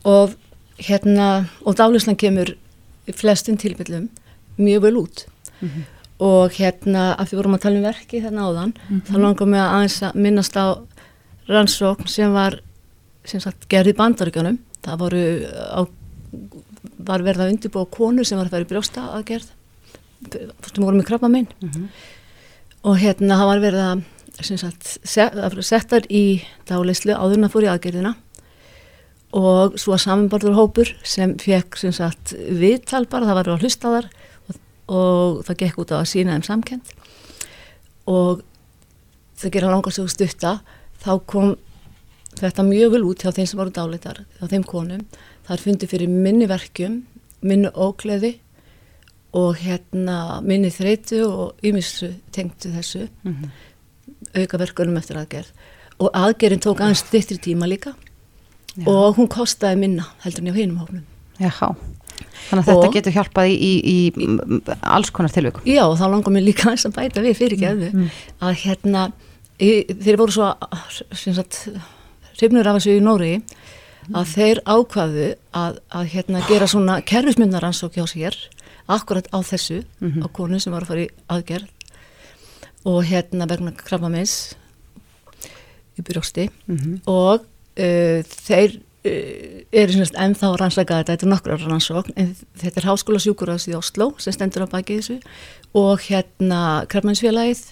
og hérna, og dálislan kemur flestum tilfellum mjög vel út mm -hmm. og hérna, að við vorum að tala um verki þarna áðan, mm -hmm. þá langar mér að aðeins að minnast á rannsókn sem var sem sagt gerði bandaríkanum, það voru á, var verið að undirbúa konur sem var að í brjósta aðgerð sem voru með krabba minn mm -hmm. og hérna það var verið að sagt, settar í dálislu áðurna fór í aðgerðina og svo að samanbarður hópur sem fekk sem sagt viðtal bara, það var á hlustaðar og, og það gekk út á að sína þeim samkend og það gera langast og stutta. Þá kom þetta mjög vel út hjá þeim sem voru dálitar hjá þeim konum, það er fundið fyrir minni verkjum, minni ógleði og hérna minni þreitu og ymissu tengtu þessu. Mm -hmm. auka verkunum eftir aðgerð. Og aðgerðin tók aðeins styrtri tíma líka Já. og hún kostaði minna heldur en á hinum hófnum Jáhá, þannig að þetta og, getur hjálpað í, í, í alls konar tilvægum Já, þá langar mér líka að bæta við fyrir geðu mm, mm. að hérna þeir voru svo hrifnur af þessu í Nóri að mm. þeir ákvaðu að, að hérna, gera svona kerfismyndaransók hjá sér akkurat á þessu -hmm. á konu sem var að fara í aðgerð og hérna vegna krabbameins í byrjósti -hmm. og þeir uh, eru svona ennþá rannsakað þetta er nokkru rannsókn en þetta er Háskóla sjúkuráðs í Oslo sem stendur á baki þessu og hérna Krafmannsfélagið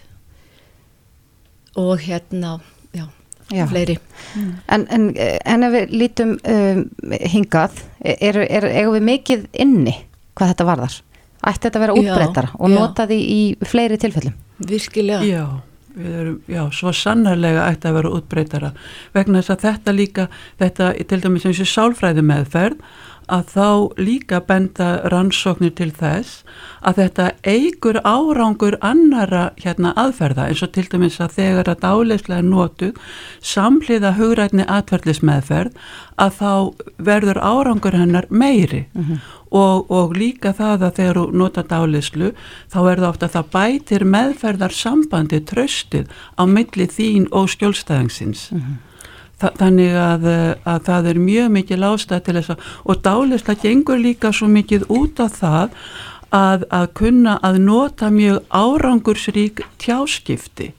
og hérna já, já. fleiri mm. en, en, en ef við lítum um, hingað er, er, er við mikið inni hvað þetta varðar? Ætti þetta að vera útbreytara og nota því í fleiri tilfellum? Virkilega Já við erum, já, svo sannarlega ætti að vera útbreytara vegna þess að þetta líka, þetta til dæmis eins og sálfræði meðferð að þá líka benda rannsóknir til þess að þetta eigur árangur annara hérna aðferða eins og til dæmis að þegar að dáleislega notu samhliða hugrætni atverðlismeðferð að þá verður árangur hennar meiri. Mm -hmm og, og líka það að þegar þú nota dálislu þá er það ofta að það bætir meðferðar sambandi tröstið á milli þín og skjólstæðingsins. Mm -hmm. Þa, þannig að, að það er mjög mikið lástað til þess að og dálisla gengur líka svo mikið út af það að, að kunna að nota mjög árangursrík tjáskipti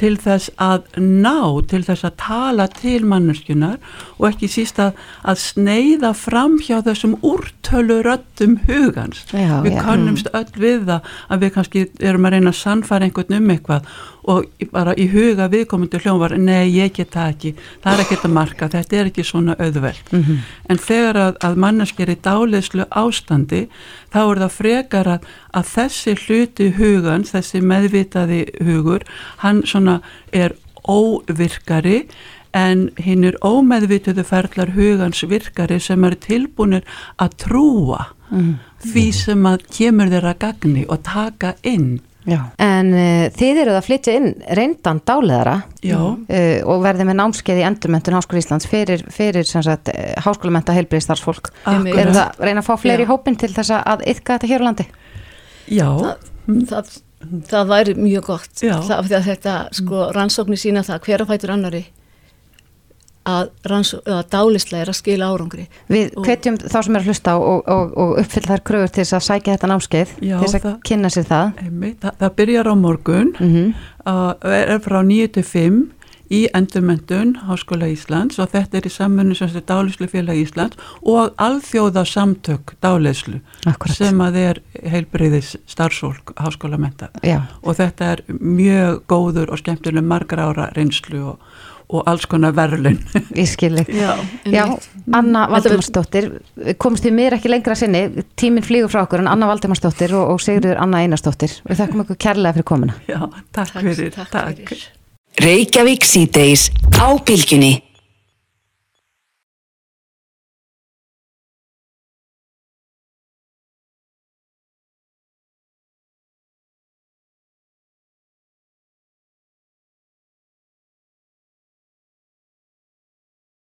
til þess að ná, til þess að tala til manneskjunar og ekki síst að, að sneiða fram hjá þessum úrtölu röttum hugans. Já, við já, kannumst mm. öll við það að við kannski erum að reyna að sannfæra einhvern um eitthvað og bara í huga viðkomandi hljóm var nei ég get það ekki, það er ekki að marka þetta er ekki svona auðveld mm -hmm. en þegar að, að mannesker í dálislu ástandi þá er það frekar að, að þessi hluti hugans, þessi meðvitaði hugur, hann svona er óvirkari en hinn er ómeðvituðu ferlar hugans virkari sem er tilbúinir að trúa mm. því sem að kemur þeirra gagni og taka inn Já. En uh, þið eruð að flytja inn reyndan dáleðara uh, og verðið með námskeið í endurmentun Háskóla Íslands fyrir, fyrir sagt, uh, háskólamenta heilbriðstarfsfólk. Eruð það að reyna að fá fleiri Já. hópin til þess að ytka þetta hér á landi? Já. Það, það, það væri mjög gott. Það, þetta sko, rannsóknir sína það hver að fætur annari að, að dálislega er að skila árangri. Við hvetjum þá sem er að hlusta og, og, og uppfylla þær kröfur til þess að sækja þetta námskeið, Já, til þess að það, kynna sér það. Það. Það byrjar á morgun, mm -hmm. uh, er frá 9-5 í endurmyndun Háskóla Íslands og þetta er í samfunni sem þetta Dálislu félag Íslands og alþjóða samtök Dálislu sem að er heilbriðis starfsólk Háskóla menta og þetta er mjög góður og skemmtileg margar ára reynslu og og alls konar verðlun Ískilig Já, Já Anna Valdemarsdóttir komst við mér ekki lengra sinni. Tíminn flýgur frá okkur en Anna Valdemarsdóttir og, og Sigurður Anna Einarsdóttir. Við þakkum okkur kærlega fyrir komuna. Já, takk, takk fyrir, takk. Reykjavík síðdeis á bylginni